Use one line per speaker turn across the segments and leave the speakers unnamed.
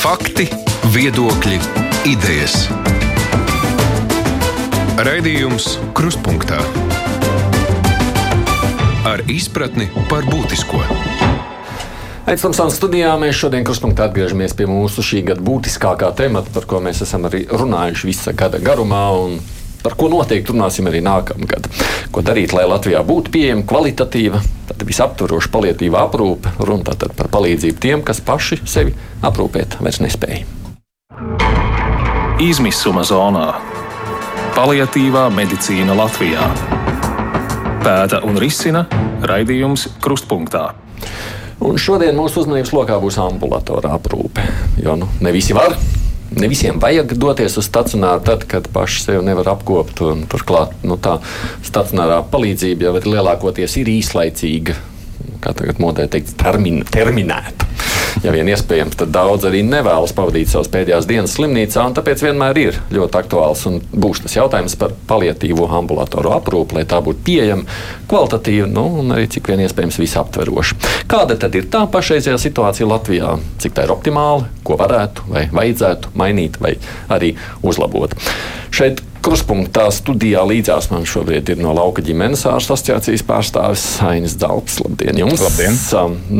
Fakti, viedokļi, idejas. Raidījums Kruspunkta ar izpratni par būtisko.
Aizsmeļamies studijā. Mēs šodien kruspunktā atgriežamies pie mūsu šī gada būtiskākā temata, par ko mēs esam arī runājuši visa gada garumā. Par ko noteikti runāsim arī nākamgad. Ko darīt, lai Latvijā būtu pieejama kvalitatīva, visaptvaroša palietīva aprūpe, runa tātad par palīdzību tiem, kas paši sevi aprūpēt vairs nespēja.
Izmisuma zonā - paliatīvā medicīna Latvijā. Pēta un risina raidījums Krustpunktā.
Un šodien mūsu uzmanības lokā būs ambulatorā aprūpe. Jo nu, ne visi var, ne visiem vajag doties uz stacionāru, tad, kad paši sevi nevar apkopot. Turklāt nu, tā stacionārā palīdzība jau ir lielākoties ir īslaicīga, kā tagad modē teikt, termin, terminēta. Ja vien iespējams, tad daudz arī nevēlas pavadīt savas pēdējās dienas slimnīcā, un tāpēc vienmēr ir ļoti aktuāls un būs tas jautājums par paliatīvo ambulatoru aprūpi, lai tā būtu pieejama, kvalitatīva nu, un arī cik vien iespējams visaptveroša. Kāda tad ir tā pašreizējā situācija Latvijā? Cik tā ir optimāla, ko varētu vai vajadzētu mainīt vai arī uzlabot? Šeit Kruspunktā studijā līdzās man šobrīd ir no lauka ģimenes ārsta asociācijas pārstāvis Ainis Dalps. Labdien! Jums.
Labdien!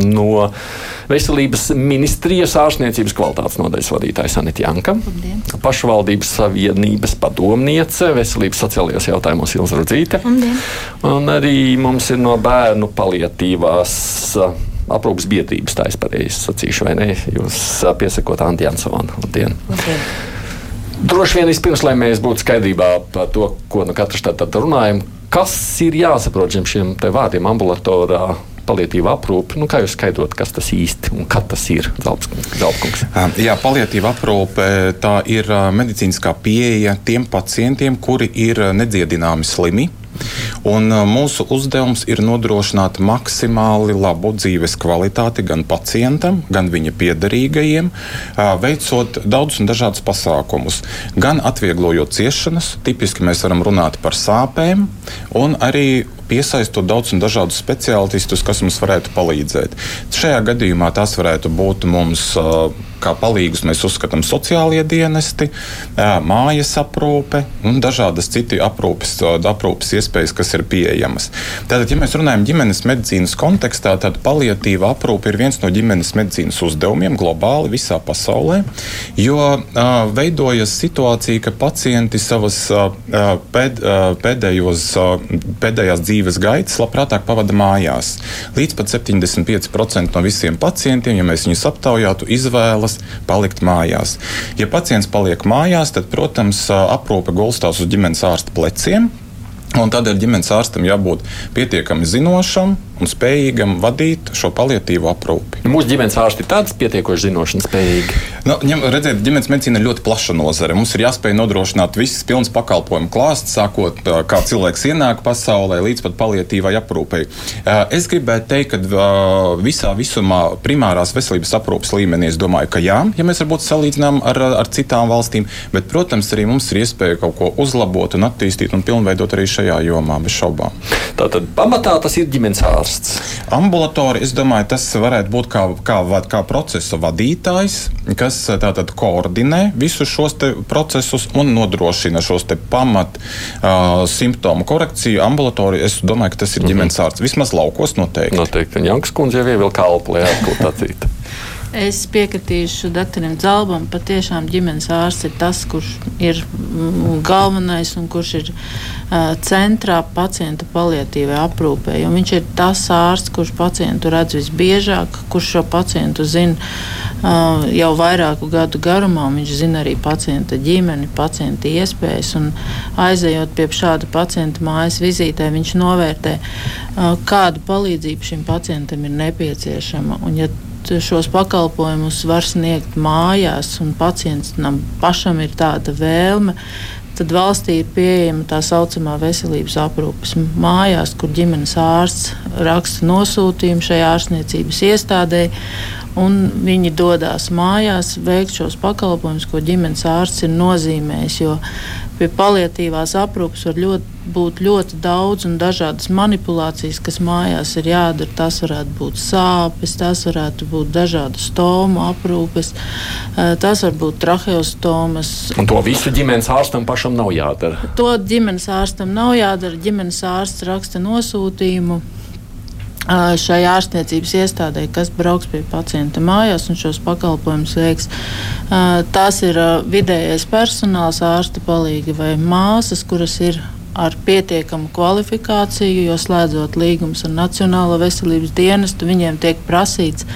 No Veselības ministrijas ārstniecības kvalitātes nodaļas vadītājs Anita Janka. Labdien. Pašvaldības savienības padomniece Veselības sociālajos jautājumos Ilza Rudzīte. Labdien. Un arī mums ir no bērnu paliatīvās aprūpas biedrības, tā es pareizi sacīšu, vai ne? Jūs piesakot Anti Jansonu. Labdien! Labdien. Droši vien vispirms, lai mēs būtu skaidrībā par to, ko nu katrs tad, runājam, kas ir jāsaprot zem šiem vārdiem ambulatorā. Palietīva aprūpe, nu, kā jūs skaidrot, kas tas īsti un kas tas ir? Zelpkungs.
Jā, palietīva aprūpe tā ir medicīniskā pieeja tiem pacientiem, kuri ir nedziedināmi slimi Un mūsu uzdevums ir nodrošināt maksimāli labu dzīves kvalitāti gan pacientam, gan viņa piedarīgajiem, veicot daudzus un dažādus pasākumus. Gan atvieglojot ciešanas, tipiski mēs varam runāt par sāpēm, un arī piesaistot daudz un dažādus speciālistus, kas mums varētu palīdzēt. Šajā gadījumā tas varētu būt mums. Kā palīgus mēs uzskatām sociālie dienesti, mājas aprūpe un dažādas citas aprūpes, aprūpes iespējas, kas ir pieejamas. Tātad, ja mēs runājam ģimenes medicīnas kontekstā, tad paliatīva aprūpe ir viens no ģimenes medicīnas uzdevumiem globāli visā pasaulē, jo veidojas situācija, ka pacienti savas pēd, pēdējos, pēdējās dzīves dzīves gaitas labprātāk pavada mājās. Līdz pat 75% no visiem pacientiem, ja mēs viņus aptaujātu, izvēlas palikt mājās. Ja pacients paliek mājās, tad, protams, aprūpe gulstās uz ģimenes ārsta pleciem. Un tādēļ ģimenes ārstam jābūt pietiekami zinošam, un spējīgam vadīt šo paliatīvo aprūpi.
Mūsu ģimenes ārsti ir tāds pietiekoši zinoši un spējīgi.
Nu, ņem, redziet, ģimenes medicīna ir ļoti plaša nozare. Mums ir jāspēj nodrošināt visas pilnas pakalpojumu klāsts, sākot kā cilvēks ienāk pasaulē, līdz pat paliatīvai aprūpei. Es gribētu teikt, ka visā visumā primārās veselības aprūpes līmenī es domāju, ka jā, ja mēs varbūt salīdzinām ar, ar citām valstīm, bet, protams, arī mums ir iespēja kaut ko uzlabot un attīstīt un pilnveidot arī šajā jomā bez šaubām.
Tātad pamatā tas ir ģimenes ārsts ārsts?
Ambulatori, es domāju, tas varētu būt kā, kā, kā procesa vadītājs, kas tātad koordinē visus šos procesus un nodrošina šos pamat uh, simptomu korekciju. Ambulatori, es domāju, ka tas ir ģimenes mm -hmm. ārsts. Vismaz laukos noteikti.
Noteikti. Jankas kundze jau ievilka kalpu, lai atklātu.
Es piekritīšu doktoram Zalbam. Patiešām ģimenes ārsts ir tas, kurš ir galvenais un kurš ir uh, centrā pacienta paliatīvai aprūpē. Viņš ir tas ārsts, kurš pacientu redz visbiežāk, kurš šo pacientu zina uh, jau vairāku gadu garumā. Viņš zina arī pacienta ģimeni, pacienta iespējas. Aizejot pie šāda pacienta mājas vizītē, viņš novērtē, uh, kāda palīdzība šim pacientam ir nepieciešama. Un, ja šos pakalpojumus var sniegt mājās, un pacientam pašam ir tāda vēlme, tad valstī ir pieejama tā saucamā veselības aprūpes mājās, kur ģimenes ārsts raksta nosūtījumu šai ārstniecības iestādē. Un viņi dodas mājās, veikt šos pakalpojumus, ko ģimenes ārsts ir nozīmējis. Jo pie paliatīvās aprūpes var ļoti, būt ļoti daudz un dažādas manipulācijas, kas mājās ir jādara. Tas varētu būt sāpes, tas varētu būt dažādas stomu aprūpes, eh, tas var būt traheostomas.
Un to visu ģimenes ārstam pašam nav jādara.
To ģimenes ārstam nav jādara. Ģimenes ārsts raksta nosūtījumu šai ārstniecības iestādē, kas brauks pie pacienta mājās un šos pakalpojumus veiks. Tas ir vidējais personāls, ārsta palīgi vai māsas, kuras ir ar pietiekamu kvalifikāciju, jo slēdzot līgumus ar Nacionālo veselības dienestu, viņiem tiek prasīts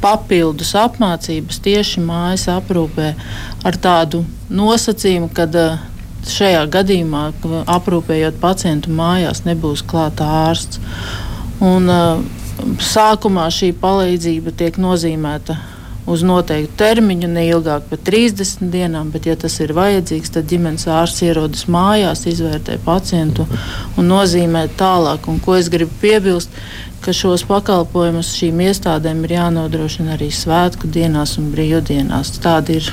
papildus apmācības tieši mājas aprūpē ar tādu nosacījumu, ka šajā gadījumā, aprūpējot pacientu mājās, nebūs klāta ārsts. Un, uh, sākumā šī palīdzība tiek nozīmēta uz noteiktu termiņu, ne ilgāk par 30 dienām, bet, ja tas ir vajadzīgs, tad ģimenes ārsts ierodas mājās, izvērtē pacientu un nozīmē tālāk. Un, ko es gribu piebilst, ka šos pakalpojumus šīm iestādēm ir jānodrošina arī svētku dienās un brīvdienās. Tāda ir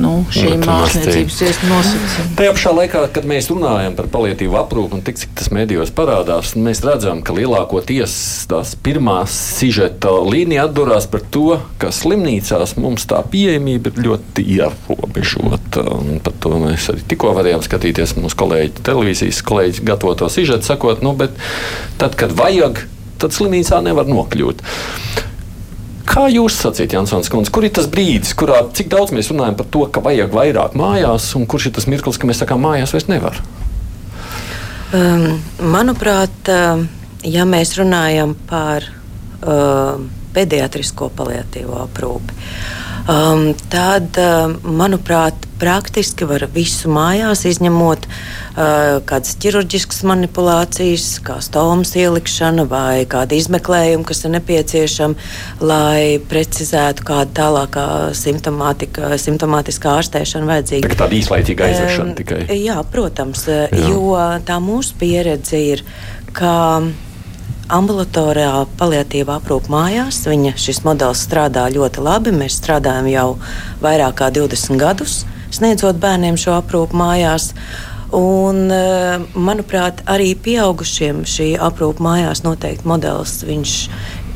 nu, šīm māksliniecības nosacījumiem.
Tajā pašā laikā, kad mēs runājam par palietīvu aprūpi un tik, cik tas medijos parādās, mēs redzam, ka lielākoties tās pirmās sižeta līnija atdurās par to, ka slimnīcās mums tā pieejamība ir ļoti ierobežota. Par to mēs arī tikko varējām skatīties mūsu kolēģi televīzijas kolēģi gatavoto sižetu, sakot, nu, bet tad, kad vajag, tad slimnīcā nevar nokļūt. Kā jūs sacījat, Jansons, kundze, kur ir tas brīdis, kurā cik daudz mēs runājam par to, ka vajag vairāk mājās, un kurš ir tas mirklis, ka mēs sakām, mājās vairs nevar?
Um, manuprāt, uh, ja mēs runājam par uh, pediatrisko paliatīvo aprūpi, um, tad, uh, manuprāt, praktiski var visu mājās, izņemot uh, kādas ķirurģiskas manipulācijas, kā stomas ielikšana vai kāda izmeklējuma, kas ir nepieciešama, lai precizētu kādu tālākā simptomātiskā ārstēšana vajadzīga.
Tā tāda īslaicīga um, tikai.
Jā, protams, jā. jo tā mūsu pieredze ir, ka ambulatorā paliatīvā aprūpe mājās. Viņa šis modelis strādā ļoti labi. Mēs strādājam jau vairāk kā 20 gadus sniedzot bērniem šo aprūpu mājās. Un, eh, manuprāt, arī pieaugušiem šī aprūpe mājās noteikti modelis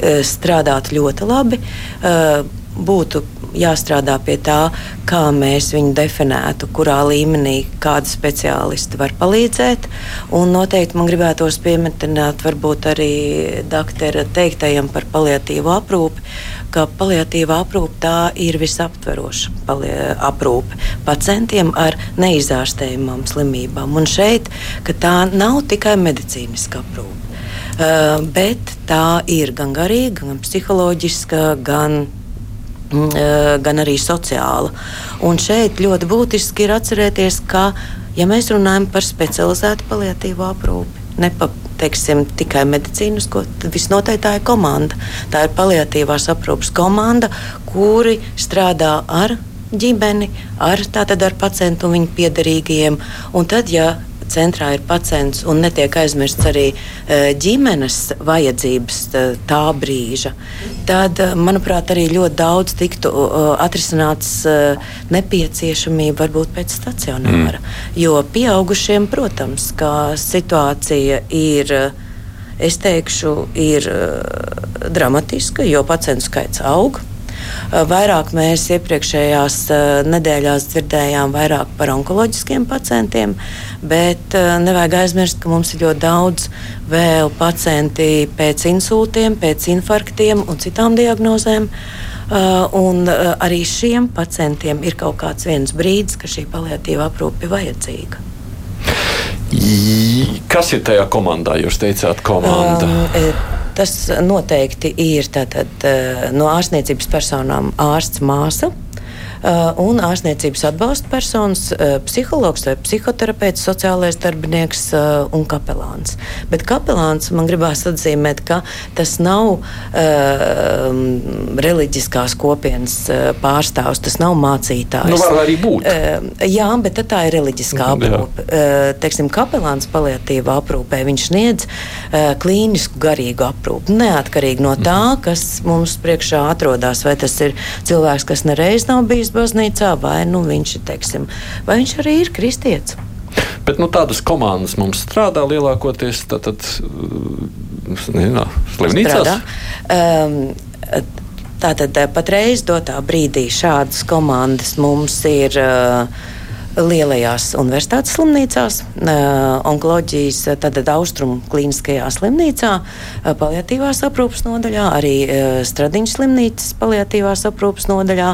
eh, strādātu ļoti labi. Būtu jāstrādā pie tā, kā mēs viņu definētu, kurā līmenī kādi speciālisti var palīdzēt. Un noteikti man gribētos pieminēt, varbūt arī doktora teiktajam par paliatīvu aprūpi ka paliatīva aprūpe tā ir visaptveroša aprūpe pacientiem ar neizārstējumām slimībām. Un šeit tā nav tikai medicīniska aprūpe. Uh, bet tā ir gan garīga, gan psiholoģiska, gan gan arī sociāla. Un šeit ļoti būtiski ir atcerēties, ka, ja mēs runājam par specializētu paliatīvu aprūpi, ne pa teiksim, tikai medicīnisko, tad visnotaļ tā ir komanda. Tā ir paliatīvās aprūpes komanda, kuri strādā ar ģimeni, ar, tātad ar pacientu un viņa piedarīgajiem. Un tad, ja centrā ir pacients un netiek aizmirsts arī e, ģimenes vajadzības tā brīža, tad, e, manuprāt, arī ļoti daudz tiktu atrisināts e, nepieciešamība varbūt pēc stacionāra. Mm. Jo pieaugušiem, protams, ka situācija ir. Es teikšu, ir dramatiska, jo pacientu skaits aug. Eh, vairāk mēs iepriekšējās eh, nedēļās dzirdējām vairāk par onkoloģiskiem pacientiem, bet eh, nevajag aizmirst, ka mums ir ļoti daudz vēl pacienti pēc insultiem, pēc infarktiem un citām diagnozēm. Uh, un uh, arī šiem pacientiem ir kaut kāds brīdis, ka šī paliatīva aprūpe ir vajadzīga.
Kas ir tajā komandā? Jūs teicāt, komanda.
Um, Tas noteikti ir tātad, eh, no ārstniecības personām ārsts māsa un ārstniecības atbalsta personas, uh, psihologs vai psihoterapeits, sociālais darbinieks uh, un kapelāns. Bet kapelāns man gribās atzīmēt, ka tas nav reliģiskās kopienas pārstāvs, tas nav mācītājs.
Nu, var arī būt.
Jā, bet tā ir reliģiskā aprūpe. Uh, teiksim, kapelāns paliatīvā aprūpē viņš sniedz klīnisku garīgu aprūpi. Neatkarīgi no tā, mhm. kas mums priekšā atrodas, vai tas ir cilvēks, kas nereiz nav bijis baznīcā, vai nu, viņš, teiksim, vai viņš arī ir kristietis.
Bet nu, tādas komandas mums strādā lielākoties tātad, nezinu, slimnīcās.
Um, Tātad patreiz dotā brīdī šādas komandas mums ir uh, lielajās universitātes slimnīcās, onkoloģijas, tātad austrumu klīniskajā slimnīcā, paliatīvās aprūpas nodaļā, arī Stradiņas slimnīcas paliatīvās aprūpas nodaļā,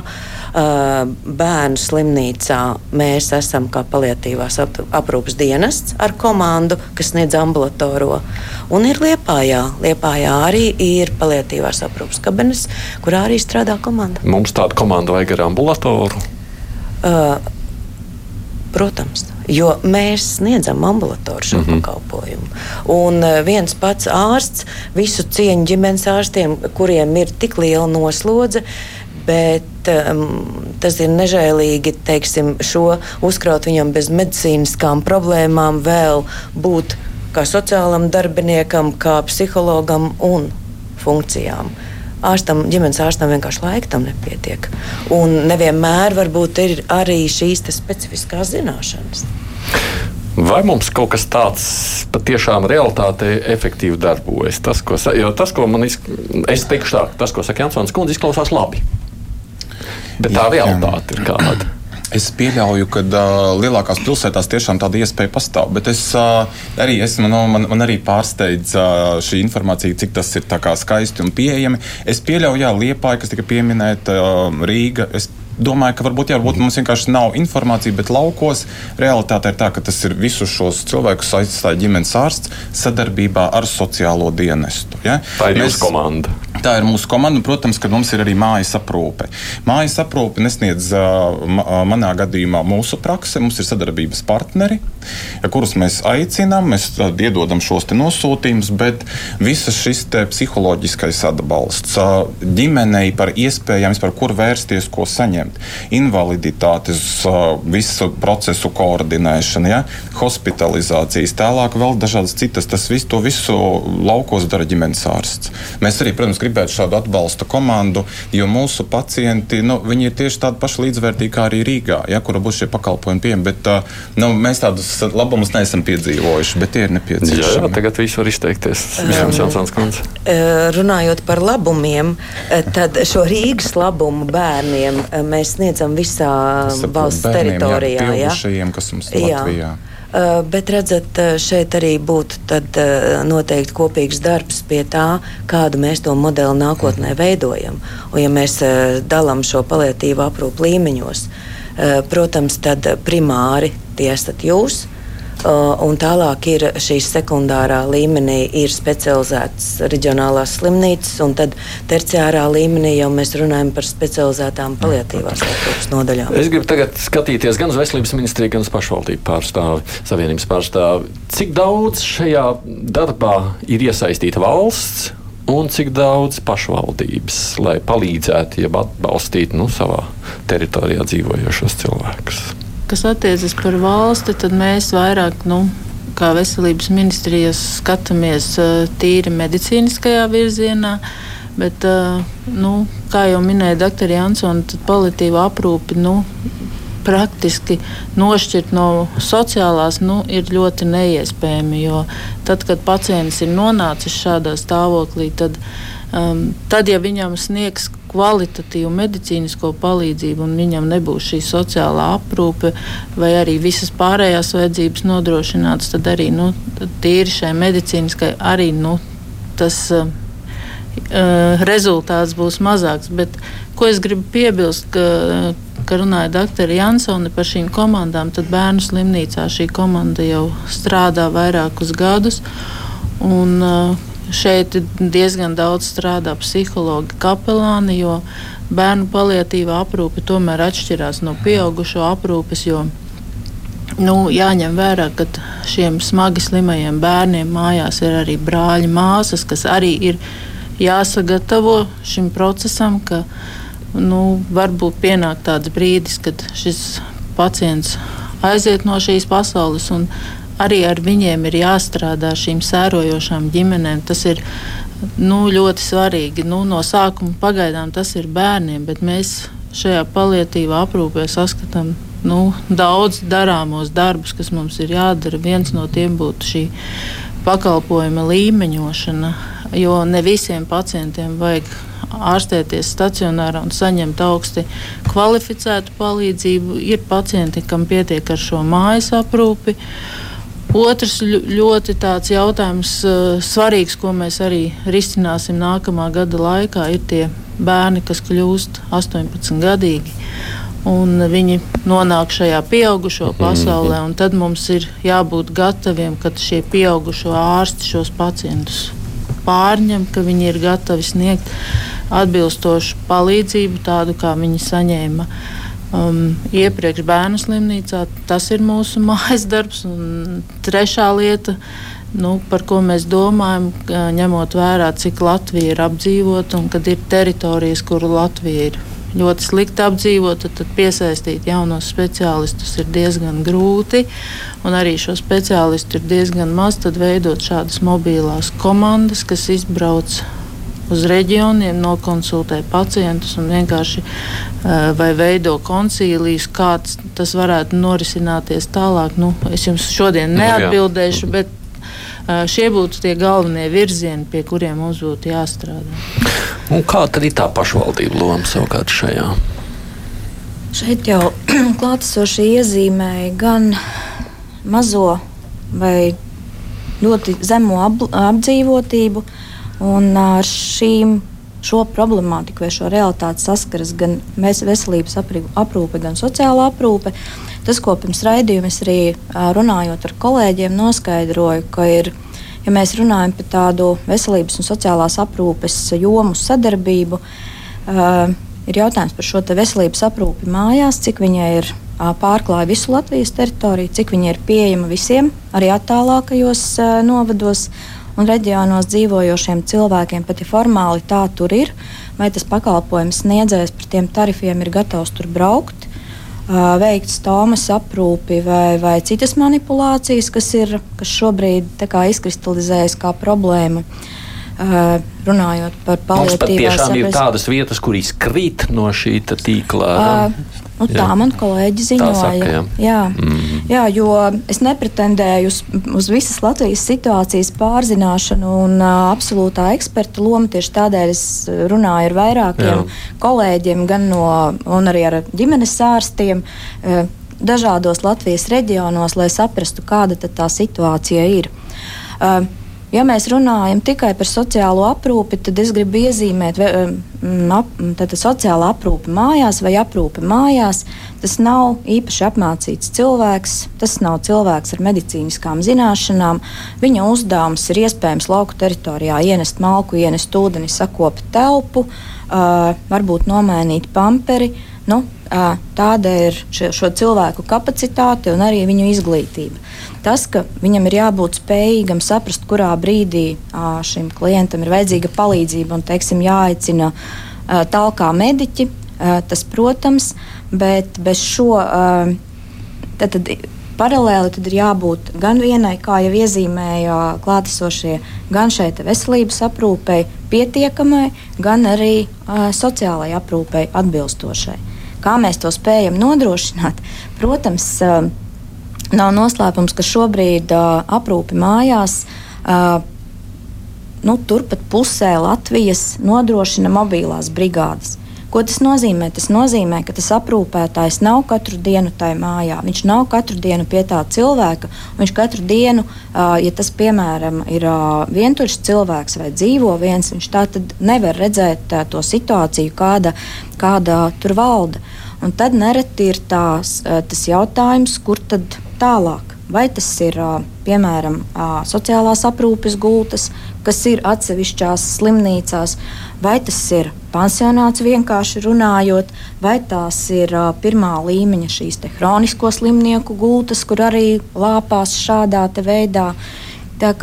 bērnu slimnīcā. Mēs esam kā paliatīvās aprūpas dienests ar komandu, kas sniedz ambulatoro. Un ir Liepājā. Liepājā arī ir paliatīvās aprūpas kabinetes, kurā arī strādā komanda.
Mums tāda komanda vajag ar ambulatoru. Uh,
Protams, jo mēs sniedzam ambulatoru šo mm -hmm. pakalpojumu. Un e, viens pats ārsts, visu cieņu ģimenes ārstiem, kuriem ir tik liela noslodze, bet um, tas ir nežēlīgi teiksim, šo uzkraut viņam bez medicīniskām problēmām, vēl būt kā sociālam darbiniekam, kā psihologam un funkcijām. Uh, ārstam, ģimenes ārstam vienkārši laika tam nepietiek. Un nevienmēr varbūt ir arī šīs specifiskās zināšanas.
Vai mums kaut kas tāds patiešām realitātē efektīvi darbojas? Tas, ko, tas, ko man izk... es teikšu tā, tas, ko saka Jansons Kundze, izklausās labi. Bet tā realitāte ir kāda.
Es pieļauju, ka uh, lielākās pilsētās tiešām tāda iespēja pastāv. Bet es uh, arī esmu, no, man, man arī pārsteidz uh, šī informācija, cik tas ir skaisti un pieejami. Es pieļauju, Jā, Liepāja, kas tika pieminēta, uh, Rīga. Es domāju, ka varbūt, jā, varbūt mums vienkārši nav informācija, bet laukos realitāte ir tā, ka tas ir visus šos cilvēkus aizstāja ģimenes ārsts sadarbībā ar sociālo dienestu. Ja?
Tā ir jūsu komanda.
Tā ir mūsu komanda. Protams, ka mums ir arī mājas aprūpe. Mājas aprūpe nesniedz manā gadījumā mūsu praksi. Mums ir sadarbības partneri, kurus mēs aicinām, mēs iedodam šos nosūtījumus, bet visas šis psiholoģiskais atbalsts ģimenei par iespējām, par kur vērsties, ko saņemt pacienti, invaliditātes, visu procesu koordinēšana, ja? hospitalizācijas, tālāk vēl dažādas citas. Tas visu, to visu laukos dara ģimenes ārsts. Mēs arī, protams, gribētu šādu atbalsta komandu, jo mūsu pacienti nu, ir tieši tādi paši līdzvērtīgi kā arī Rīgā, ja, kura būs šie pakalpojumi pieejami. Bet nu, mēs tādus labumus neesam piedzīvojuši, bet tie ir nepieciešami. Jā,
jā tagad viss var izteikties. Um,
runājot par labumiem, tad šo Rīgas labumu bērniem mēs mēs sniedzam visā valsts teritorijā.
Jā, jā. kas mums ir Latvijā.
Uh, bet redzat, šeit arī būtu tad, uh, noteikti kopīgs darbs pie tā, kādu mēs to modeli nākotnē mhm. veidojam. Un, ja mēs uh, dalām šo palietīvu aprūpu līmeņos, protams, tad primāri tie esat jūs. Uh, un tālāk ir šīs sekundārā līmenī ir specializētas reģionālās slimnīcas, un tad terciārā līmenī jau mēs runājam par specializētām paliatīvās aprūpas nodaļām.
Es gribu tagad skatīties gan uz veselības ministriju, gan uz pašvaldību pārstāvi, savienības pārstāvi. Cik daudz šajā darbā ir iesaistīta valsts? Un cik daudz pašvaldības, lai palīdzētu, jeb atbalstītu nu, savā teritorijā dzīvojošos cilvēkus?
Kas attiecas par valsti, tad mēs vairāk, nu, kā veselības ministrijas, skatāmies tīri medicīniskajā virzienā. Bet, nu, kā jau minēja dr. Jansona, tad politīva aprūpe nu, praktiski nošķirt no sociālās nu, ir ļoti neiespējami. Jo tad, kad pacients ir nonācis šādā stāvoklī, tad, um, tad ja viņam sniegs kvalitatīvu medicīnisko palīdzību, un viņam nebūs šī sociālā aprūpe vai arī visas pārējās vajadzības nodrošinātas, tad arī nu, tīri šai medicīniskai arī nu, tas uh, rezultāts būs mazāks. Bet, ko es gribu piebilst, ka, ka runāja dr. Jansone par šīm komandām, tad bērnu slimnīcā šī komanda jau strādā vairākus gadus. Un, uh, Šeit diezgan daudz strādā psihologi, kapelāni, jo bērnu paliatīvā aprūpe tomēr atšķirās no pieaugušo aprūpes. Nu, jāņem vērā, ka šiem smagi slimajiem bērniem mājās ir arī brāļi, māsas, kas arī ir jāsagatavo šim procesam, ka nu, varbūt pienāk tāds brīdis, kad šis pacients aiziet no šīs pasaules. Un, arī ar viņiem ir jāstrādā šīm sērojošām ģimenēm. Tas ir nu, ļoti svarīgi. Nu, no sākuma pagaidām tas ir bērniem, bet mēs šajā palietīvā aprūpē saskatām nu, daudz darāmos darbus, kas mums ir jādara. Viens no tiem būtu šī pakalpojuma līmeņošana, jo ne visiem pacientiem vajag ārstēties stacionārā un saņemt augsti kvalificētu palīdzību. Ir pacienti, kam pietiek ar šo mājas aprūpi. Otrs ļoti tāds jautājums, svarīgs, ko mēs arī risināsim nākamā gada laikā, ir tie bērni, kas kļūst 18 gadīgi. Un viņi nonāk šajā pieaugušo mhm. pasaulē, un tad mums ir jābūt gataviem, kad šie pieaugušo ārsti šos pacientus pārņem, ka viņi ir gatavi sniegt atbilstošu palīdzību, tādu kā viņi saņēma um, iepriekš bērnu slimnīcā. Tas ir mūsu mājas darbs. Un trešā lieta, nu, par ko mēs domājam, ņemot vērā, cik Latvija ir apdzīvota un kad ir teritorijas, kur Latvija ir ļoti slikti apdzīvota, tad piesaistīt jaunos speciālistus ir diezgan grūti. Arī šo speciālistu ir diezgan maz. Tad veidot šādas mobilās komandas, kas izbrauc uz reģioniem, nokonsultē pacientus un vienkārši uh, vai veido koncīlijas, kāds tas varētu norisināties tālāk. Nu, es jums šodien nu, neatbildēšu, nu, bet uh, šie būtu tie galvenie virzieni, pie kuriem mums būtu jāstrādā.
Un kā tad ir tā pašvaldība loma savukārt šajā?
Šeit jau klātesoši iezīmēja gan mazo vai ļoti zemo ap, apdzīvotību, un ar šīm šo problemātiku vai šo realitāti saskaras gan veselības aprūpe, gan sociālā aprūpe. Tas, ko pirms raidījuma es arī runājot ar kolēģiem, noskaidroju, ka ir ja mēs runājam par tādu veselības un sociālās aprūpes jomu sadarbību, uh, ir jautājums par šo veselības aprūpi mājās, cik viņai ir uh, pārklāja visu Latvijas teritoriju, cik viņa ir pieejama visiem, arī attālākajos uh, novados un reģionos dzīvojošiem cilvēkiem, pat ja formāli tā tur ir, vai tas pakalpojums sniedzējs par tiem tarifiem ir gatavs tur braukt veikt stomas aprūpi vai, vai citas manipulācijas, kas, ir, kas šobrīd izkristalizējas kā problēma. Runājot par palīdzību.
Patiešām ir tādas vietas, kur izkrīt no šī tīkla. Uh,
Nu, tā jā. man kolēģi ziņoja. Saka, jā. Jā. Mm. jā, jo es nepretendēju uz, uz visas Latvijas situācijas pārzināšanu un uh, absolūtā eksperta lomu. Tieši tādēļ es runāju ar vairākiem jā. kolēģiem, gan no, arī ar ģimenes ārstiem. Uh, dažādos Latvijas reģionos, lai saprastu, kāda tā situācija ir. Uh, Ja mēs runājam tikai par sociālo aprūpi, tad es gribu iezīmēt, ka sociāla aprūpe mājās vai aprūpe mājās tas nav īpaši apmācīts cilvēks, tas nav cilvēks ar medicīniskām zināšanām. Viņa uzdevums ir iespējams lauku teritorijā ienest malku, ienest ūdeni, sakopot telpu, uh, varbūt nomainīt pamperi. Nu, tāda ir šo, šo cilvēku kapacitāte un arī viņu izglītība. Tas, ka viņam ir jābūt spējīgam saprast, kurā brīdī šim klientam ir vajadzīga palīdzība un, teiksim, jāaicina tālāk mediķi, tas, protams, bet bez šo tad, tad, paralēli tad ir jābūt gan vienai, kā jau iezīmēja klātesošie, gan šeit veselības aprūpei pietiekamai, gan arī uh, sociālai aprūpei atbilstošai. Kā mēs to spējam nodrošināt? Protams, uh, Nav noslēpums, ka šobrīd uh, aprūpi mājās uh, nu, turpat pusē Latvijas nodrošina mobilās brigādes. Ko tas nozīmē? Tas nozīmē, ka tas aprūpētājs nav katru dienu tajā mājā. Viņš nav katru dienu pie tā cilvēka. Viņš katru dienu, ja tas piemēram ir vientuļš cilvēks vai dzīvo viens, viņš tā tad nevar redzēt to situāciju, kāda, kāda tur valda. Un tad nereti ir tās, tas jautājums, kur tad tālāk. Vai tas ir piemēram sociālās aprūpes gultas, kas ir atsevišķās slimnīcās, vai tas ir pansionāts vienkārši runājot, vai tās ir pirmā līmeņa šīs hronisko slimnieku gultas, kur arī lāpās šādā veidā. Tā,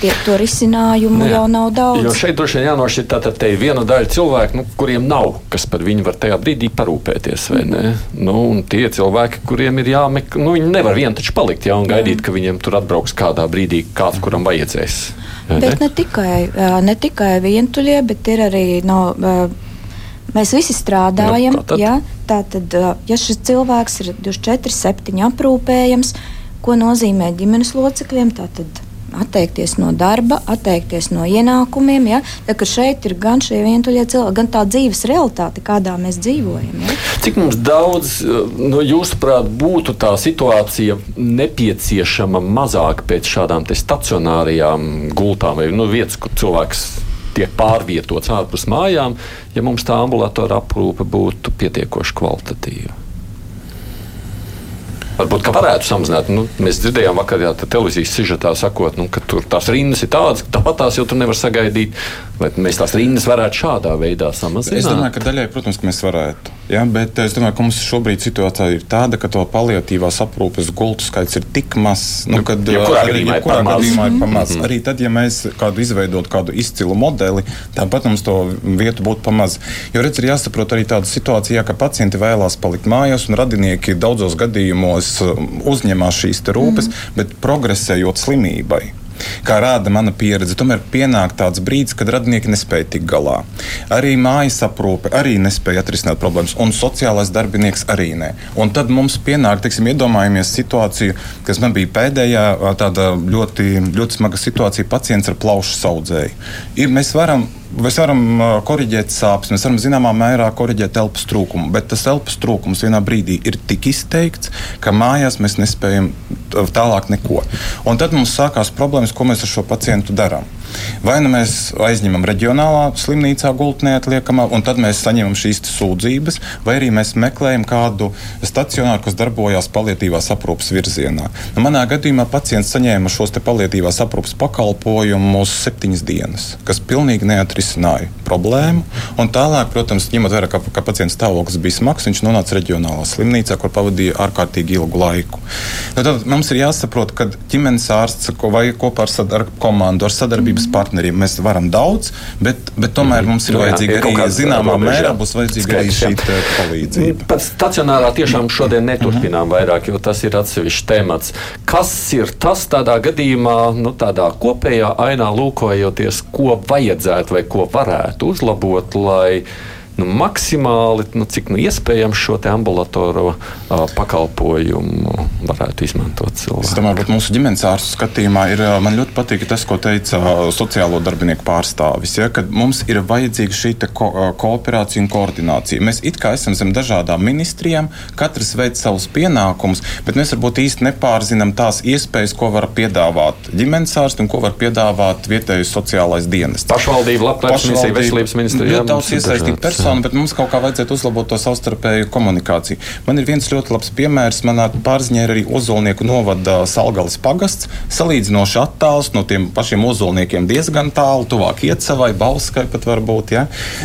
tie, to risinājumu Jā. jau nav daudz.
Jo šeit droši vien jānošķir tā, ir viena daļa cilvēku, nu, kuriem nav, kas par viņu var tajā brīdī parūpēties. Mm. Nu, tie cilvēki, kuriem ir jāmeklē, nu, viņi nevar vien taču palikt jā, un gaidīt, ka viņiem tur atbrauks kādā brīdī kāds, kuram vajadzēs.
Bet ne, ne tikai, ne tikai vientuļie, bet ir arī no, Mēs visi strādājam. Nu, ja, tātad, ja šis cilvēks ir 24, 7 aprūpējams, ko nozīmē ģimenes locekļiem, tad atteikties no darba, atteikties no ienākumiem. Ja? Tā, šeit ir gan šie vientuļie cilvēki, gan tā dzīves realitāte, kādā mēs dzīvojam. Ja?
Cik mums daudz, no jūsuprāt, būtu tā situācija nepieciešama mazāk pēc šādām stacionārajām gultām vai nu, vietas, kur cilvēks tiek pārvietots ārpus mājām, ja mums tā ambulatora aprūpe būtu pietiekoši kvalitatīva? Varbūt varētu samazināt. Nu, mēs dzirdējām vakar, jā, televīzijas sižetā sakot, nu, ka tur tās rindas ir tādas, ka tāpat tās jau tur nevar sagaidīt. Vai mēs tās rindas varētu šādā veidā samazināt?
Es domāju, ka daļai, protams, ka mēs varētu. Ja, bet es domāju, ka mums šobrīd situācija ir tāda, ka to paliatīvās aprūpes gultu skaits ir tik mazs, nu, kad
ja kurā arī gadījumā,
kurā gadījumā ir pamazs. Mm -hmm. Arī tad, ja mēs kādu izveidot kādu izcilu modeli, tāpat mums to vietu būtu pamazs. Jo redz, ir jāsaprot arī tāda situācija, ka pacienti vēlās palikt mājās un radinieki daudzos gadījumos um, uzņemās šīs rūpes, mm bet progresējot slimībai. Kā rāda mana pieredze, tomēr pienāk tāds brīdis, kad radinieki nespēja tikt galā. Arī mājas aprūpe arī nespēja atrisināt problēmas, un sociālais darbinieks arī nē. Un tad mums pienāk, teiksim, iedomājamies situāciju, kas man bija pēdējā tāda ļoti, ļoti smaga situācija, pacients ar plaušu saudzēju. Ir, mēs varam Mēs varam korrigēt sāpes, mēs varam zināmā mērā korrigēt elpas trūkumu, bet tas elpas trūkums vienā brīdī ir tik izteikts, ka mājās mēs nespējam tālāk neko. Un tad mums sākās problēmas, ko mēs ar šo pacientu darām. Vai nu mēs aizņemam reģionālā slimnīcā gultnē atliekamā, un tad mēs saņemam šīs sūdzības, vai arī mēs meklējam kādu stacionāru, kas darbojās palietīvās aprūpas virzienā. Nu, manā gadījumā pacients saņēma šos palietīvās aprūpas pakalpojumus septiņas dienas, kas pilnīgi neatrisināja problēmu. Un tālāk, protams, ņemot vērā, ka, ka pacienta stāvoklis bija smags, viņš nonāca reģionālā slimnīcā, kur pavadīja ārkārtīgi ilgu laiku. Nu, tad mums ir jāsaprot, ka ģimenes ārsts vai kopā ar, ar komandu, ar sadarbības sadarbības partneriem mēs varam daudz, bet, bet tomēr mm -hmm. mums ir vajadzīga arī zināmā mērā būs vajadzīga arī šī palīdzība.
Pat stacionārā tiešām šodien neturpinām -hmm. vairāk, jo tas ir atsevišķs temats. Kas ir tas tādā gadījumā, nu, tādā kopējā ainā lūkojoties, ko vajadzētu vai ko varētu uzlabot, lai nu, maksimāli, nu, cik nu, iespējams šo ambulatoro uh, pakalpojumu varētu izmantot cilvēki.
Es domāju, ka mūsu ģimenes ārstu skatījumā ir, man ļoti patīk tas, ko teica sociālo darbinieku pārstāvis, ja, ka mums ir vajadzīga šī ko, kooperācija un koordinācija. Mēs it kā esam zem dažādām ministrijām, katrs veic savus pienākumus, bet mēs varbūt īsti nepārzinām tās iespējas, ko var piedāvāt ģimenes ārsti un ko var piedāvāt vietējais sociālais dienests.
Pašvaldība, labklājības ministrija, veselības ministrija.
Ļoti daudz iesaistīt personu personu, bet mums kaut kā vajadzētu uzlabot to savstarpēju komunikāciju. Man ir viens ļoti labs piemērs. Manā pārziņā ir arī Ozolnieku novada Salgalis pagasts. Salīdzinoši attāls no tiem pašiem ozolniekiem diezgan tālu, tuvāk Iecavai, Bauskai pat varbūt. Ja?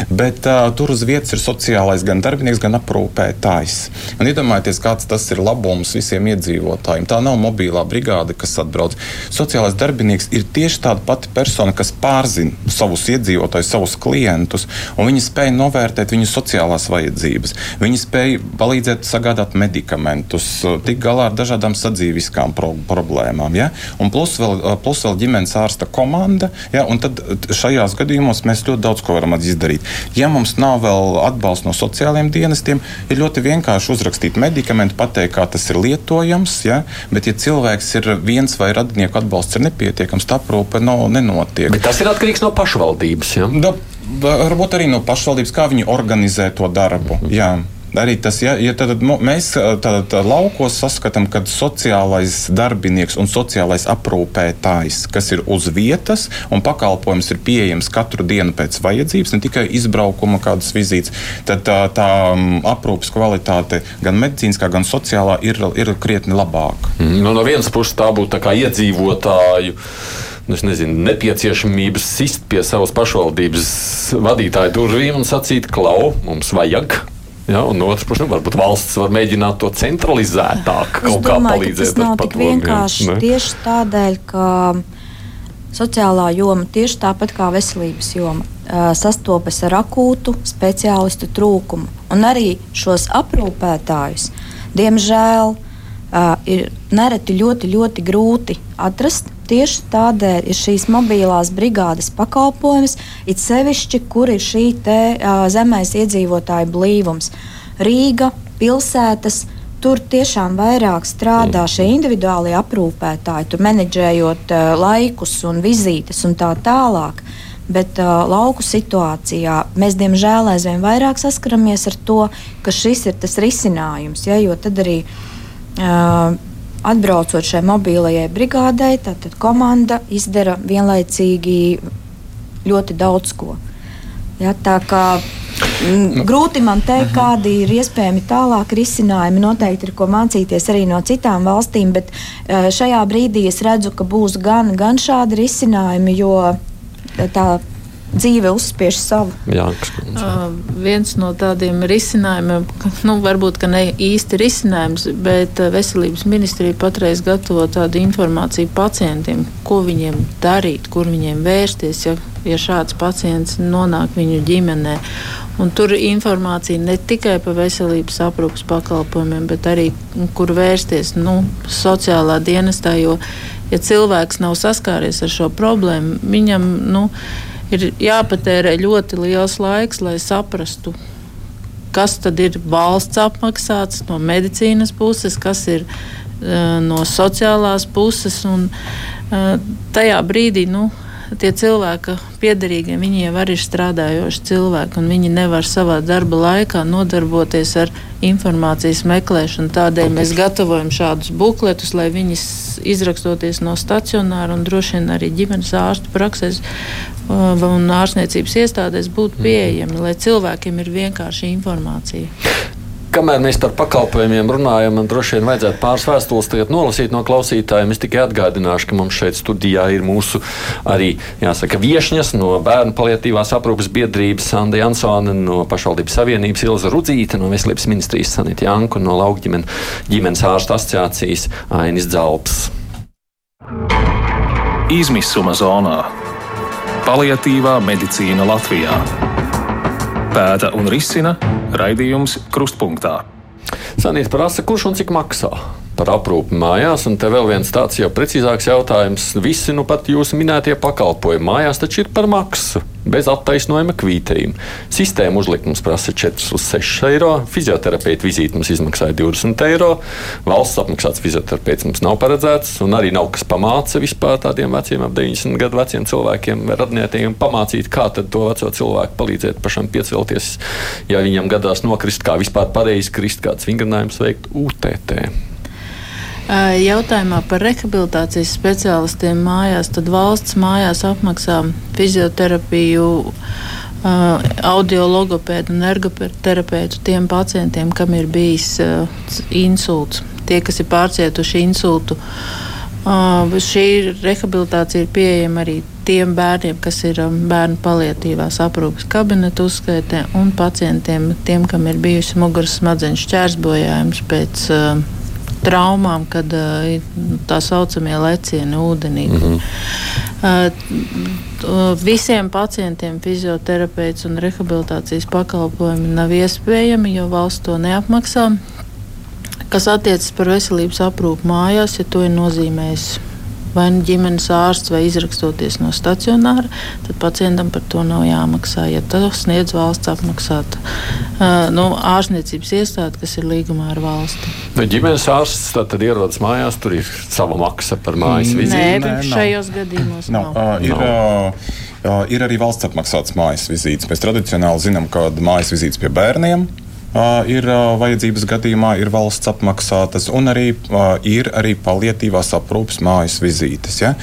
Bet uh, tur uz vietas ir sociālais gan darbinieks, gan aprūpētājs. Un iedomājieties, kāds tas ir labums visiem iedzīvotājiem. Tā nav mobilā brigāde, kas atbrauc. Sociālais darbinieks ir tieši tāda pati persona, kas pārzina savus iedzīvotājus, savus klientus, un viņi spēj novērtēt novērtēt viņu sociālās vajadzības. Viņi spēja palīdzēt sagādāt medikamentus, tikt galā ar dažādām sadzīviskām pro problēmām. Ja? Un plus vēl, plus vēl ģimenes ārsta komanda. Ja? Un tad šajās gadījumos mēs ļoti daudz ko varam izdarīt. Ja mums nav vēl atbalsts no sociālajiem dienestiem, ir ļoti vienkārši uzrakstīt medikamentu, pateikt, kā tas ir lietojams. Ja? Bet, ja cilvēks ir viens vai radinieku atbalsts ir nepietiekams, tā aprūpe no, nenotiek.
Bet tas ir atkarīgs no pašvaldības. Ja?
Da, varbūt arī no pašvaldības, kā viņi organizē to darbu. Mhm. Jā. Arī tas, ja, ja tad, mēs tad, laukos saskatām, ka sociālais darbinieks un sociālais aprūpētājs, kas ir uz vietas un pakalpojums ir pieejams katru dienu pēc vajadzības, ne tikai izbraukuma kādas vizītes, tad tā, tā aprūpes kvalitāte gan medicīniskā, gan sociālā ir, ir krietni labāka.
Mm, nu, no vienas puses tā būtu tā iedzīvotāju Nu, es nezinu, nepieciešamības sist pie savas pašvaldības vadītāja durvīm un sacīt, klau, mums vajag. Ja, un otrs nu, varbūt valsts var mēģināt to centralizētāk, kaut kā palīdzēt.
Tas nav tik vienkārši ne? tieši tādēļ, ka sociālā joma, tieši tāpat kā veselības joma, sastopas ar akūtu speciālistu trūkumu. Un arī šos aprūpētājus, diemžēl, ir nereti ļoti, ļoti grūti atrast tieši tādēļ ir šīs mobilās brigādes pakalpojumus, it sevišķi, kur ir šī te, uh, zemais iedzīvotāju blīvums. Rīga, pilsētas, Tur tiešām vairāk strādā šie individuālie aprūpētāji, tur menedžējot uh, laikus un vizītes un tā tālāk. Bet uh, lauku situācijā mēs diemžēl aizvien vairāk saskaramies ar to, ka šis ir tas risinājums. Ja, jo tad arī uh, atbraucot šai mobilajai brigādei, tad komanda izdara vienlaicīgi ļoti daudz ko. Ja, tā kā mm, grūti man teikt, kādi ir iespējami tālāk risinājumi. Noteikti ir ko mācīties arī no citām valstīm, bet eh, šajā brīdī es redzu, ka būs gan, gan šādi risinājumi, jo tā dzīve uzspiež savu.
Jā,
uh, viens no tādiem risinājumiem, nu, varbūt ne īsti risinājums, bet veselības ministrija patreiz gatavo tādu informāciju pacientiem, ko viņiem darīt, kur viņiem vērsties, ja, ja šāds pacients nonāk viņu ģimenē. Un tur ir informācija ne tikai par veselības aprūpas pakalpojumiem, bet arī kur vērsties nu, sociālā dienestā. Jo, ja cilvēks nav saskāries ar šo problēmu, viņam nu, ir jāpatērē ļoti liels laiks, lai saprastu, kas tad ir valsts apmaksāts no medicīnas puses, kas ir uh, no sociālās puses. Un, uh, tajā brīdī nu, tie cilvēki, piederīgie, viņi jau arī ir strādājoši cilvēki, un viņi nevar savā darba laikā nodarboties ar informācijas meklēšanu. Tādēļ mēs gatavojam šādus bukletus, lai viņi izrakstoties no stacionāra un droši vien arī ģimenes ārstu praksēs un ārstniecības iestādēs būtu pieejami, lai cilvēkiem ir vienkārši informācija.
Kamēr mēs par pakalpojumiem runājam, man droši vien vajadzētu pāris vēstules nolasīt no klausītājiem. Es tikai atgādināšu, ka mums šeit studijā ir mūsu arī jāsaka, viesņas no Bērnu paliatīvās aprūpes biedrības Sanda Jansone, no pašvaldības savienības Ilza Rudzīte, no Veselības ministrijas Sanita Janku, no Lauka ģimen, ģimenes ārsta asociācijas Ainis Dzalps.
Izmisuma zonā - paliatīvā medicīna Latvijā. Pēta un risina raidījums Krustpunktā.
Sanīt prasa, kurš un cik maksā? Par aprūpi mājās. Un te vēl viens tāds jau precīzāks jautājums. Visi nu pat jūsu minētie pakalpojumi mājās taču ir par maksu, bez attaisnojuma kvītējuma. Sistēma uzlikums prasa 4 uz 6 eiro, fizioterapeita vizīte mums izmaksāja 20 eiro, valsts apmaksāts fizioterapeits mums nav paredzēts, un arī nav kas pamāca vispār tādiem veciem, ap 90 gadu veciem cilvēkiem, radniekiem pamācīt, kā to veco cilvēku palīdzēt pašam piecelties, ja viņam gadās nokrist, kā vispār pareizi krist, kāds vingrinājums veikt UTT.
Jautājumā par rehabilitācijas speciālistiem mājās, tad valsts mājās apmaksā fizioterapiju, audiologopēdu un ergoterapeitu tiem pacientiem, kam ir bijis insults. Tie, kas ir pārcietuši insultu, šī rehabilitācija ir pieejama arī tiem bērniem, kas ir bērnu palietīvās aprūpes kabineta uzskaitē, un pacientiem, tiem, kam ir bijusi muguras smadzeņu šķērsbojājums pēc uh, traumām, kad tā saucamie lecieni ūdenī. Mm -hmm. Visiem pacientiem fizioterapeits un rehabilitācijas pakalpojumi nav iespējami, jo valsts to neapmaksā. Kas attiecas par veselības aprūpu mājās, ja to ir nozīmējis vai nu ģimenes ārsts, vai izrakstoties no stacionāra, tad pacientam par to nav jāmaksā. Ja tas sniedz valsts apmaksāta uh, nu, ārstniecības iestāde, kas ir līgumā ar valsti.
Nu, ģimenes ārsts tad, tad ierodas mājās, tur ir sava maksa par mājas vizīti.
Nē, šajos gadījumos nav.
nav. Uh, ir, nav. Uh, ir arī valsts apmaksātas mājas vizītes. Mēs tradicionāli zinām, ka mājas vizītes pie bērniem ir vajadzības gadījumā ir valsts apmaksātas, un arī ir arī palietīvās aprūpes mājas vizītes. Ja?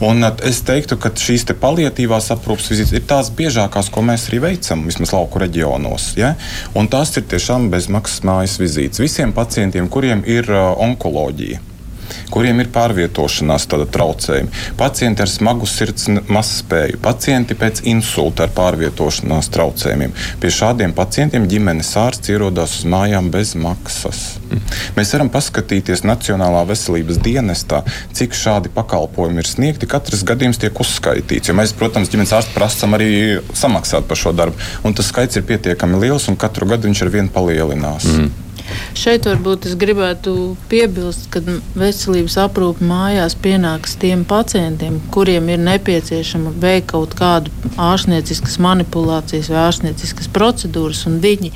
Un es teiktu, ka šīs te palietīvās aprūpes vizītes ir tās biežākās, ko mēs arī veicam, vismaz lauku reģionos. Ja? Un tās ir tiešām bezmaksas mājas vizītes visiem pacientiem, kuriem ir onkoloģija kuriem ir pārvietošanās traucējumi, pacienti ar smagu sirds mazspēju, pacienti pēc insulta ar pārvietošanās traucējumiem. Pie šādiem pacientiem ģimenes ārsts ierodas uz mājām bez maksas. Mēs varam paskatīties Nacionālā veselības dienestā, cik šādi pakalpojumi ir sniegti. Katrs gadījums tiek uzskaitīts. Mēs, protams, ģimenes ārstu prasām arī samaksāt par šo darbu. Un tas skaits ir pietiekami liels, un katru gadu viņš ar vienu palielinās. Mm.
Šeit varbūt es gribētu piebilst, ka veselības aprūpe mājās pienāks tiem pacientiem, kuriem ir nepieciešama veikt kaut kādu ārstnieciskas manipulācijas vai ārstnieciskas procedūras, un viņi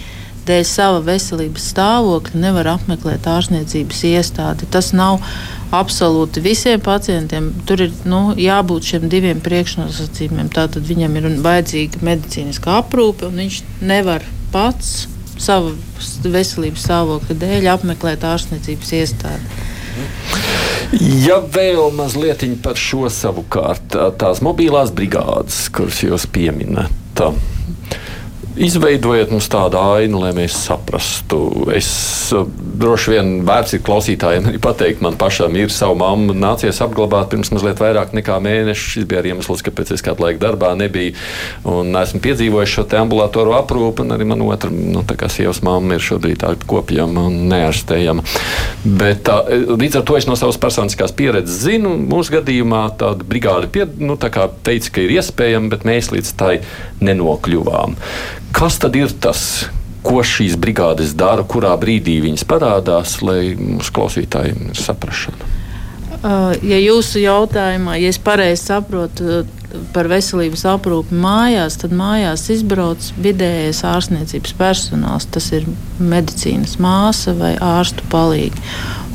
dēļ sava veselības stāvokļa nevar apmeklēt ārstniecības iestādi. Tas nav absolūti visiem pacientiem. Tur ir nu, jābūt šiem diviem priekšnosacījumiem. Tātad viņam ir vajadzīga medicīniska aprūpe, un viņš nevar pats savu veselības stāvokļa dēļ apmeklēt ārstniecības iestādi.
Ja vēl mazliet par šo savukārt, tās mobilās brigādes, kuras jūs pieminat, Izveidojiet mums tādu ainu, lai mēs saprastu. Es uh, droši vien vērts ir klausītājiem arī pateikt, man pašam ir sava mamma, nācies apglabāt pirms mazliet vairāk nekā mēneša. Šis bija arī iemesls, kāpēc es kādu laiku darbā nebiju. Un esmu piedzīvojis šo ambulatoru aprūpi, un arī man otra, nu, sievas mamma ir šobrīd kopjama un neārstējama. Bet tā, līdz ar to es no savas personiskās pieredzes zinu, mūsu gadījumā tāda brigāde pie, nu, tā teica, ka ir iespējama, bet mēs līdz tai nenokļuvām. Kas tad ir tas, ko šīs brigādes dara, kurā brīdī viņas parādās, lai mūsu klausītājiem ir saprašana?
Uh, ja jūsu jautājumā, ja es pareizi saprotu par veselības aprūpi mājās, tad mājās izbrauc vidējais ārstniecības personāls. Tas ir medicīnas māsa vai ārstu palīgi.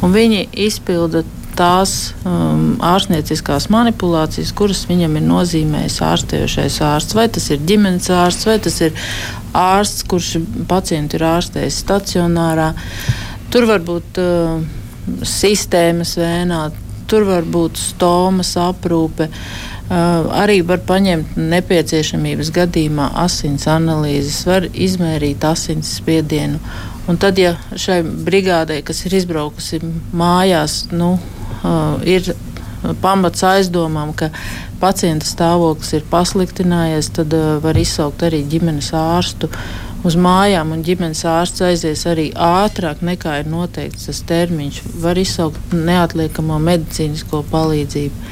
Un viņi izpilda tās um, ārstnieciskās manipulācijas, kuras viņam ir nozīmējis ārstējošais ārsts. Vai tas ir ģimenes ārsts, vai tas ir ārsts, kurš pacientu ir ārstējis stacionārā. Tur var būt uh, sistēmas vēnā, tur var būt stomas aprūpe. Uh, arī var paņemt nepieciešamības gadījumā asins analīzes, var izmērīt asins spiedienu. Un tad, ja šai brigādei, kas ir izbraukusi mājās, nu, ir pamats aizdomām, ka pacienta stāvoklis ir pasliktinājies, tad var izsaukt arī ģimenes ārstu uz mājām, un ģimenes ārsts aizies arī ātrāk nekā ir noteikts tas termiņš. Var izsaukt neatliekamo medicīnisko palīdzību.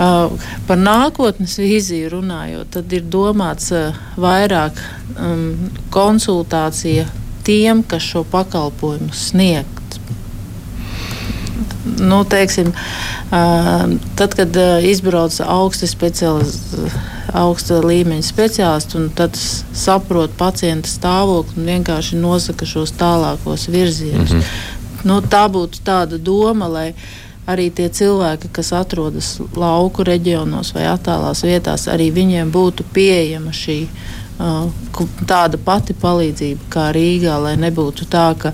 Uh, par nākotnes vīziju runājot, tad ir domāts uh, vairāk um, konsultācija tiem, kas šo pakalpojumu sniegt nu, teiksim, tad, kad izbrauc augsti augsta līmeņa speciālisti un tad saprot pacienta stāvokli un vienkārši nosaka šos tālākos virzienus. Mm -hmm. nu, tā būtu tāda doma, lai arī tie cilvēki, kas atrodas lauku reģionos vai attālās vietās, arī viņiem būtu pieejama šī tāda pati palīdzība kā Rīgā, lai nebūtu tā, ka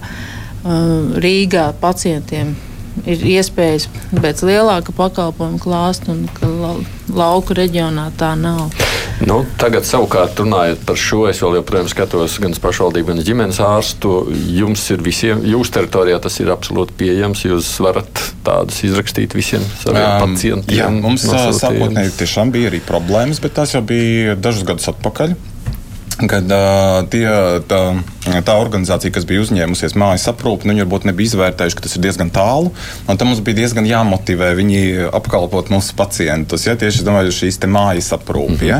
Rīgā pacientiem ir iespējas pēc lielāka pakalpojumu klāsta, un ka la, lauku reģionā tā nav.
Nu, tagad, savukārt, runājot par šo, es vēl joprojām skatos gan uz pašvaldību, gan ģimenes ārstu. Jums ir visiem, jūsu teritorijā tas ir absolūti pieejams. Jūs varat tādus izrakstīt visiem saviem um, pacientiem.
Jā, mums sākotnēji tiešām bija arī problēmas, bet tas jau bija dažus gadus atpakaļ. Kad uh, tie, tā, tā organizācija, kas bija uzņēmusies mājas aprūpi, nu, varbūt nebija izvērtējuši, ka tas ir diezgan tālu. Tam mums bija diezgan jāmotivē viņi apkalpot mūsu pacientus. Ja? Tieši domāju, šīs mājas aprūpi. Ja?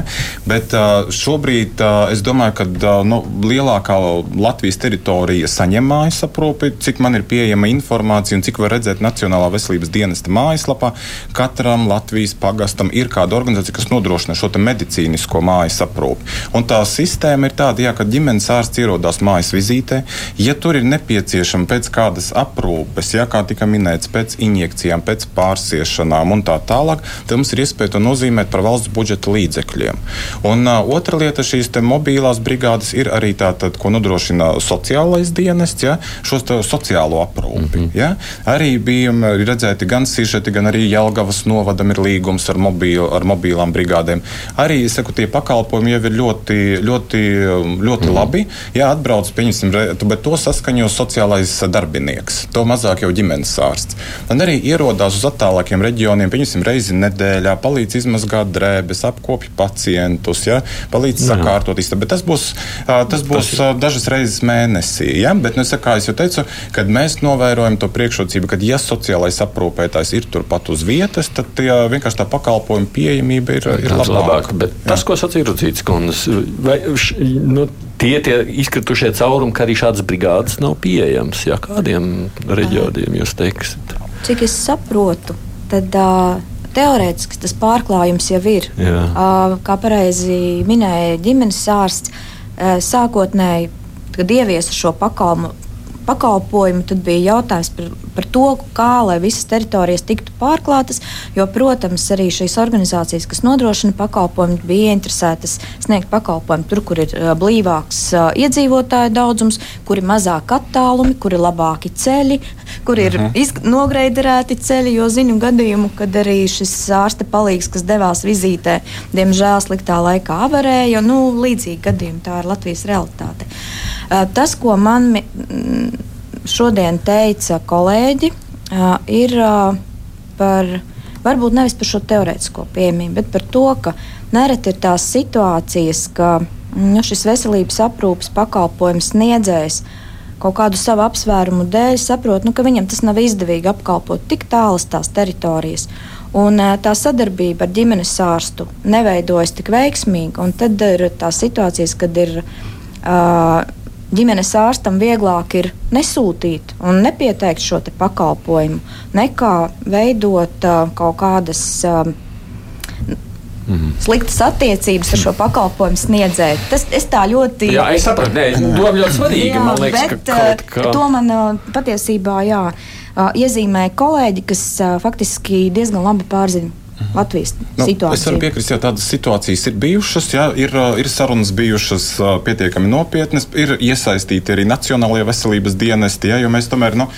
Bet uh, šobrīd uh, es domāju, ka uh, nu, lielākā Latvijas teritorija saņem mājas aprūpi, cik man ir pieejama informācija un cik var redzēt Nacionālā veselības dienesta mājaslapā. Katram Latvijas pagastam ir kāda organizācija, kas nodrošina šo medicīnisko mājas aprūpi. Un tā sistēma sistēma ir tāda, jā, ka ģimenes ārsts ierodās mājas vizītē. Ja tur ir nepieciešama pēc kādas aprūpes, jā, kā tika minēts, pēc injekcijām, pēc pārsiešanām un tā tālāk, tad mums ir iespēja to nozīmēt par valsts budžeta līdzekļiem. Un uh, otra lieta šīs mobilās brigādes ir arī tā, tad, ko nodrošina sociālais dienests, ja, šo sociālo aprūpi. Mm -hmm. ja. Arī bija redzēti gan sižeti, gan arī Jelgavas novadam ir līgums ar, mobīlu, ar mobilām brigādēm. Arī saku, tie pakalpojumi jau ir ļoti, ļoti ļoti, ļoti mm. labi. Jā, atbrauc, pieņemsim, bet to saskaņo sociālais darbinieks. To mazāk jau ģimenes ārsts. Un arī ierodās uz attālākiem reģioniem, pieņemsim, reizi nedēļā, palīdz izmazgāt drēbes, apkopja pacientus, ja, palīdz Jā. sakārtot istabu. Bet tas būs, tas būs tas dažas reizes mēnesī. Ja? Bet, nu, es, kā jau teicu, kad mēs novērojam to priekšrocību, ka ja sociālais aprūpētājs ir turpat uz vietas, tad jā, vienkārši tā pakalpojuma pieejamība ir, ir labāka.
Bet tas, ko sacīja Rudzīts kundze, vai nu, tie ir izkritušie caurumi, ka arī šādas brigādes nav pieejamas. Jā, kādiem reģioniem jūs teiksiet?
Cik es saprotu, tad. Uh, Teorētiski tas pārklājums jau ir. Jā. Uh, kā pareizi minēja ģimenes ārsts, uh, sākotnēji, kad ieviesa šo pakalmu, pakalpojumu, tad bija jautājums par, par to, kā lai visas teritorijas tiktu pārklātas. Jo, protams, arī šīs organizācijas, kas nodrošina pakalpojumu, bija interesētas sniegt pakalpojumu tur, kur ir blīvāks iedzīvotāju daudzums, kur ir mazāk attālumi, kur ir labāki ceļi, kur ir uh. -huh. nogreiderēti ceļi. Jo zinu gadījumu, kad arī šis ārsta palīgs, kas devās vizītē, diemžēl sliktā laikā avarēja. Nu, līdzīgi gadījumi tā ir Latvijas realitāte. Uh, tas, ko man šodien teica kolēģi, ir par varbūt nevis par šo teorētisko pieejamību, bet par to, ka nereti ir tās situācijas, ka nu, šis veselības aprūpes pakalpojums sniedzējs kaut kādu savu apsvērumu dēļ saprot, nu, ka viņam tas nav izdevīgi apkalpot tik tālas tās teritorijas. Un, tā sadarbība ar ģimenes ārstu neveidojas tik veiksmīgi. Tad ir tās situācijas, kad ir uh, ģimenes ārstam vieglāk ir nesūtīt un nepieteikt šo pakalpojumu, nekā veidot uh, kaut kādas. Uh, Mm. Sliktas attiecības ar šo pakalpojumu sniedzēju. Tas es tā ļoti.
Jā, es saprotu, nē, doma ļoti svarīga. Man liekas, bet, ka kaut kā.
To man patiesībā jā, iezīmēja kolēģi, kas faktiski diezgan labi pārzina Mhm. Latvijas nu, situācija.
Es varu piekrist, ka tādas situācijas ir bijušas, jā, ir, ir sarunas bijušas pietiekami nopietnas, ir iesaistīti arī Nacionālajie veselības dienesti, jā, jo mēs tomēr nu,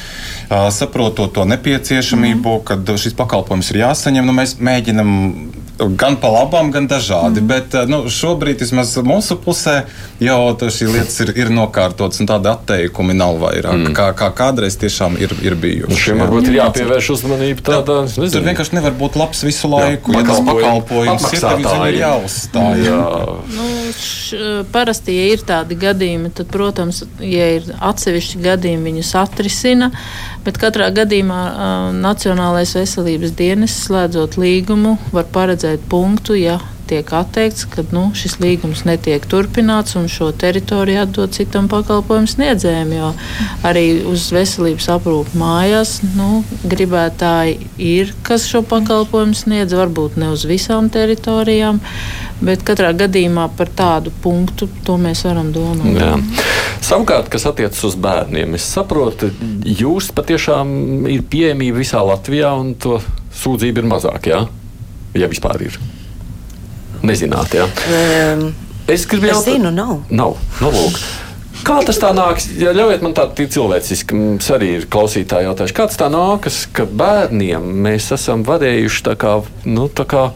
saprotot to nepieciešamību, mm. kad šis pakalpojums ir jāsaņem, nu, mēs mēģinam gan pa labām, gan dažādi. Mm. Bet nu, šobrīd vismaz mūsu pusē jau šī lietas ir, ir nokārtotas, un tāda atteikumi nav vairāk. Mm. Kā, kā kādreiz tiešām ir, ir bijuši.
Nu, šiem varbūt ir jāpievērš uzmanība tādā.
Tur vienkārši nevar būt labs visu laiku. Jā, ja tas pakalpojums ir, tad viņam ir jāuzstāj. Jā.
Nu, š, parasti, ja ir tādi gadījumi, tad, protams, ja ir atsevišķi gadījumi, viņus atrisina. Bet katrā gadījumā uh, Nacionālais veselības dienas slēdzot līgumu var paredzēt punktu, ja tiek atteikts, ka nu, šis līgums netiek turpināts un šo teritoriju atdot citam pakalpojumu sniedzējiem. Jo arī uz veselības aprūpu mājās nu, gribētāji ir, kas šo pakalpojumu sniedz, varbūt ne uz visām teritorijām. Bet katrā gadījumā par tādu punktu mēs varam domāt. Jā.
Savukārt, kas attiecas uz bērniem, es saprotu, jūs patiešām ir pieejamība visā Latvijā, un to sūdzību ir mazāk, jā? Ja vispār ir. Nezināt, jā. Um,
es gribu jautāt, zinu, nav.
Nav, nu, lūk. Kā tas tā nāks? Ja ļaujiet man tādu cilvēcisku, mums arī ir klausītāji jautājuši, kā tas tā nākas, ka bērniem mēs esam varējuši tā kā, nu, tā kā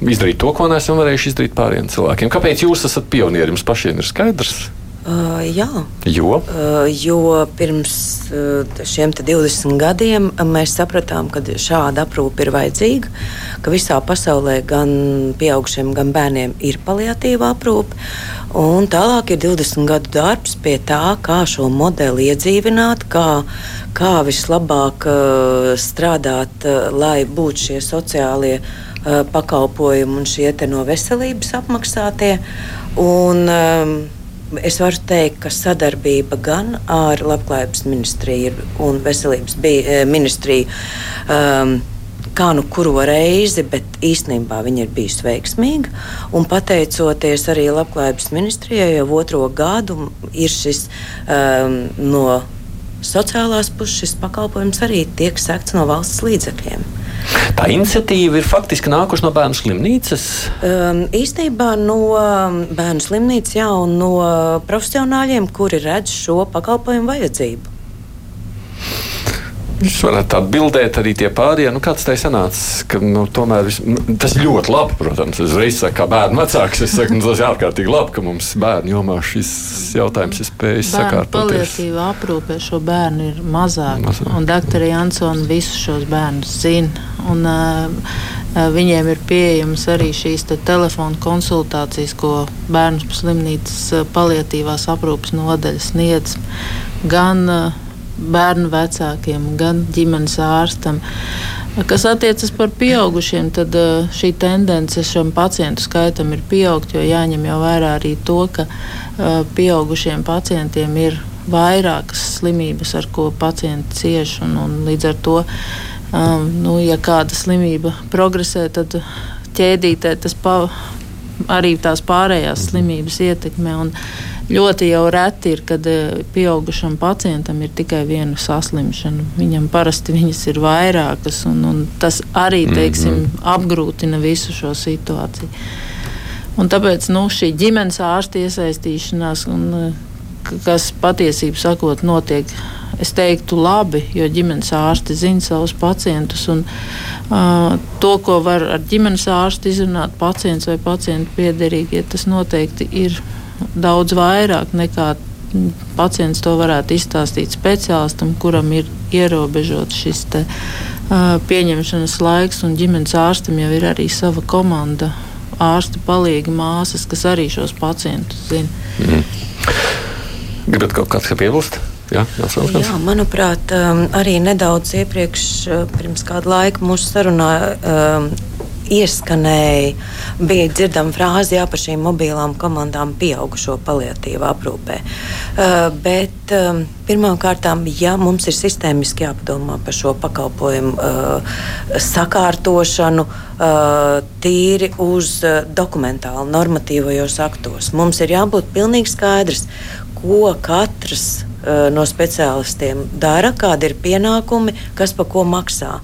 izdarīt to, ko neesam varējuši izdarīt pārējiem cilvēkiem. Kāpēc jūs esat pionieri? Jums pašiem ir skaidrs.
Uh, jā,
jo?
Uh, jo pirms uh, šiem 20 gadiem mēs sapratām, ka šāda aprūpe ir vajadzīga, ka visā pasaulē gan pieaugušiem, gan bērniem ir paliatīva aprūpe. Un tālāk ir 20 gadu darbs pie tā, kā šo modeli iedzīvināt, kā, kā vislabāk uh, strādāt, uh, lai būtu šie sociālie uh, pakalpojumi un šie no veselības apmaksātie. Un, um, Es varu teikt, ka sadarbība gan ar Labklājības ministriju un Veselības eh, ministriju. Um, kā nu kuru reizi, bet īstenībā viņa ir bijusi veiksmīga. Un pateicoties arī Labklājības ministrijai, jau otro gadu ir šis um, no sociālās puses, šis pakalpojums arī tiek sekts no valsts līdzekļiem.
Tā iniciatīva ir faktiski nākusi no bērnu slimnīcas.
Um, īstenībā no um, bērnu slimnīcas, jā, un no profesionāļiem, kuri redz šo pakalpojumu vajadzību.
Jūs varat atbildēt arī tie pārējie. Nu, kāds tai sanāca? Ka, nu, tomēr vis, tas ļoti labi, protams. Es reiz saku, kā bērnu vecāks, es saku, nu, tas ir ārkārtīgi labi, ka mums bērnu jomā šis jautājums ir spējis sakārtoties.
Palietīva aprūpē šo bērnu ir mazāk. mazāk. Un doktori Jansoni visus šos bērnus zina. Un, uh, Viņiem ir pieejamas arī šīs te telefona konsultācijas, ko bērnu slimnīcas palietīvās aprūpes nodaļas sniedz gan uh, bērnu vecākiem, gan ģimenes ārstam. Kas attiecas par pieaugušiem, tad uh, šī tendence šim pacientu skaitam ir pieaugt, jo jāņem jau vērā arī to, ka uh, pieaugušiem pacientiem ir vairākas slimības, ar ko pacienti cieš. Un, un līdz ar to, um, nu, ja kāda slimība progresē, tad ķēdītē tas pa, arī tās pārējās slimības ietekmē. Un, Ļoti jau reti ir, kad eh, pieaugušam pacientam ir tikai viena saslimšana. Viņam parasti viņas ir vairākas, un, un tas arī teiksim, mm -hmm. apgrūtina visu šo situāciju. Un tāpēc nu, šī ģimenes ārsta iesaistīšanās, un, eh, kas patiesībā sakot, notiek es teiktu, labi, jo ģimenes ārsti zina savus pacientus. Un, uh, to, ko var ar ģimenes ārstu izrunāt pacients vai pacientu piederīgie, tas noteikti ir daudz vairāk nekā pacients to varētu izstāstīt speciālistam, kuram ir ierobežots šis te, uh, pieņemšanas laiks, un ģimenes ārstam jau ir arī sava komanda. Ārsta palīga māsas, kas arī šos pacientus zina. Mm.
Gribat kaut kāds piebilst? Jā,
Jā, manuprāt, arī nedaudz iepriekš, pirms kāda laika mūsu sarunā ieskanēja, bija dzirdama frāze jā, par šīm mobilām komandām pieaugušo paliatīvā aprūpē. Uh, bet um, pirmkārt, ja mums ir sistēmiski jāpadomā par šo pakalpojumu uh, sakārtošanu, uh, tīri uz uh, dokumentāli normatīvajos aktos, mums ir jābūt pilnīgi skaidrs, ko katrs no speciālistiem dara, kādi ir pienākumi, kas par ko maksā.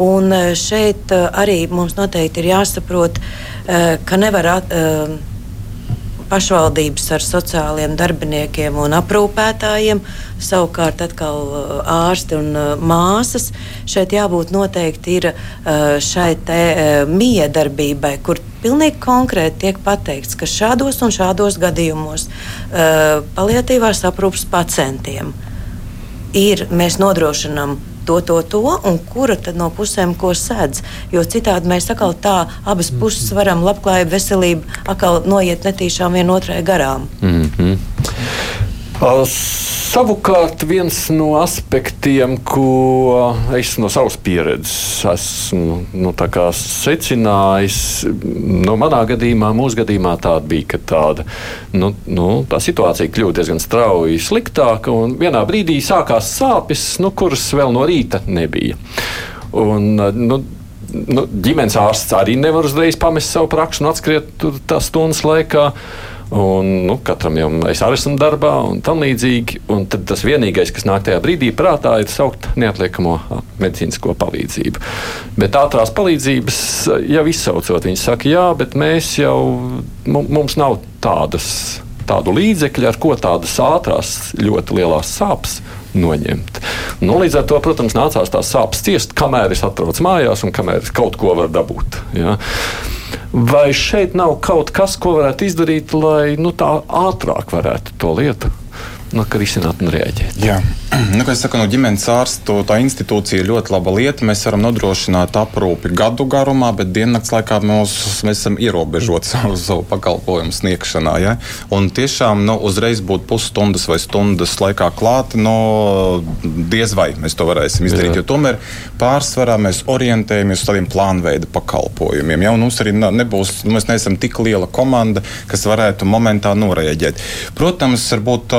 Un eh, šeit eh, arī mums noteikti ir jāsaprot, eh, ka nevar pašvaldības ar sociāliem darbiniekiem un aprūpētājiem, savukārt atkal ārsti un māsas. Šeit jābūt noteikti ir šai miedarbībai, kur pilnīgi konkrēti tiek pateikts, ka šādos un šādos gadījumos paliatīvās aprūpas pacientiem ir mēs nodrošinām to, to, to, un kura tad no pusēm ko sēdz. Jo citādi mēs atkal tā abas puses varam labklājību, veselību atkal noiet netīšām vienotrai garām. Mm -hmm.
Savukārt, viens no aspektiem, ko es no savas pieredzes esmu nu, secinājis, no manā gadījumā, mūsu gadījumā tāda bija, ka tāda, nu, nu, tā situācija kļūst diezgan strauji sliktāka, un vienā brīdī sākās sāpes, nu, kuras vēl no rīta nebija. Un, nu, nu, ģimenes ārsts arī nevar uzreiz pamest savu prakšu un atskriet tās stundas laikā. Un, nu, katram jau es arī esmu darbā, un tam līdzīgi. Un tas vienīgais, kas nāk tajā brīdī prātā, ir saukt neatliekamo medicīnisko palīdzību. Bet ātrās palīdzības jau izsaucot, viņi saka, jā, bet mēs jau, mums nav tādas, tādu līdzekļu, ar ko tādas ātrās, ļoti lielās sāpes noņemt. Nu, līdz ar to, protams, nācās tās sāpes ciest, kamēr es atrodos mājās un kamēr es kaut ko varu dabūt. Ja. Vai šeit nav kaut kas, ko varētu izdarīt, lai nu, tā ātrāk varētu to lietu nu, risināt un rēģēt?
Jā. Nu, kā es saku, no ģimenes ārstu tā institūcija ir ļoti laba lieta. Mēs varam nodrošināt aprūpi gadu garumā, bet diennakts laikā mūs, mēs esam ierobežoti savu, savu pakalpojumu sniegšanā. Ja? Un tiešām nu, uzreiz būt pusstundas vai stundas laikā klāt, no diez vai mēs to varēsim izdarīt. Jā. Jo tomēr pārsvarā mēs orientējamies uz tādiem plānveida pakalpojumiem. Ja? Un mums arī nebūs, mēs neesam tik liela komanda, kas varētu momentā noreaģēt. Protams, varbūt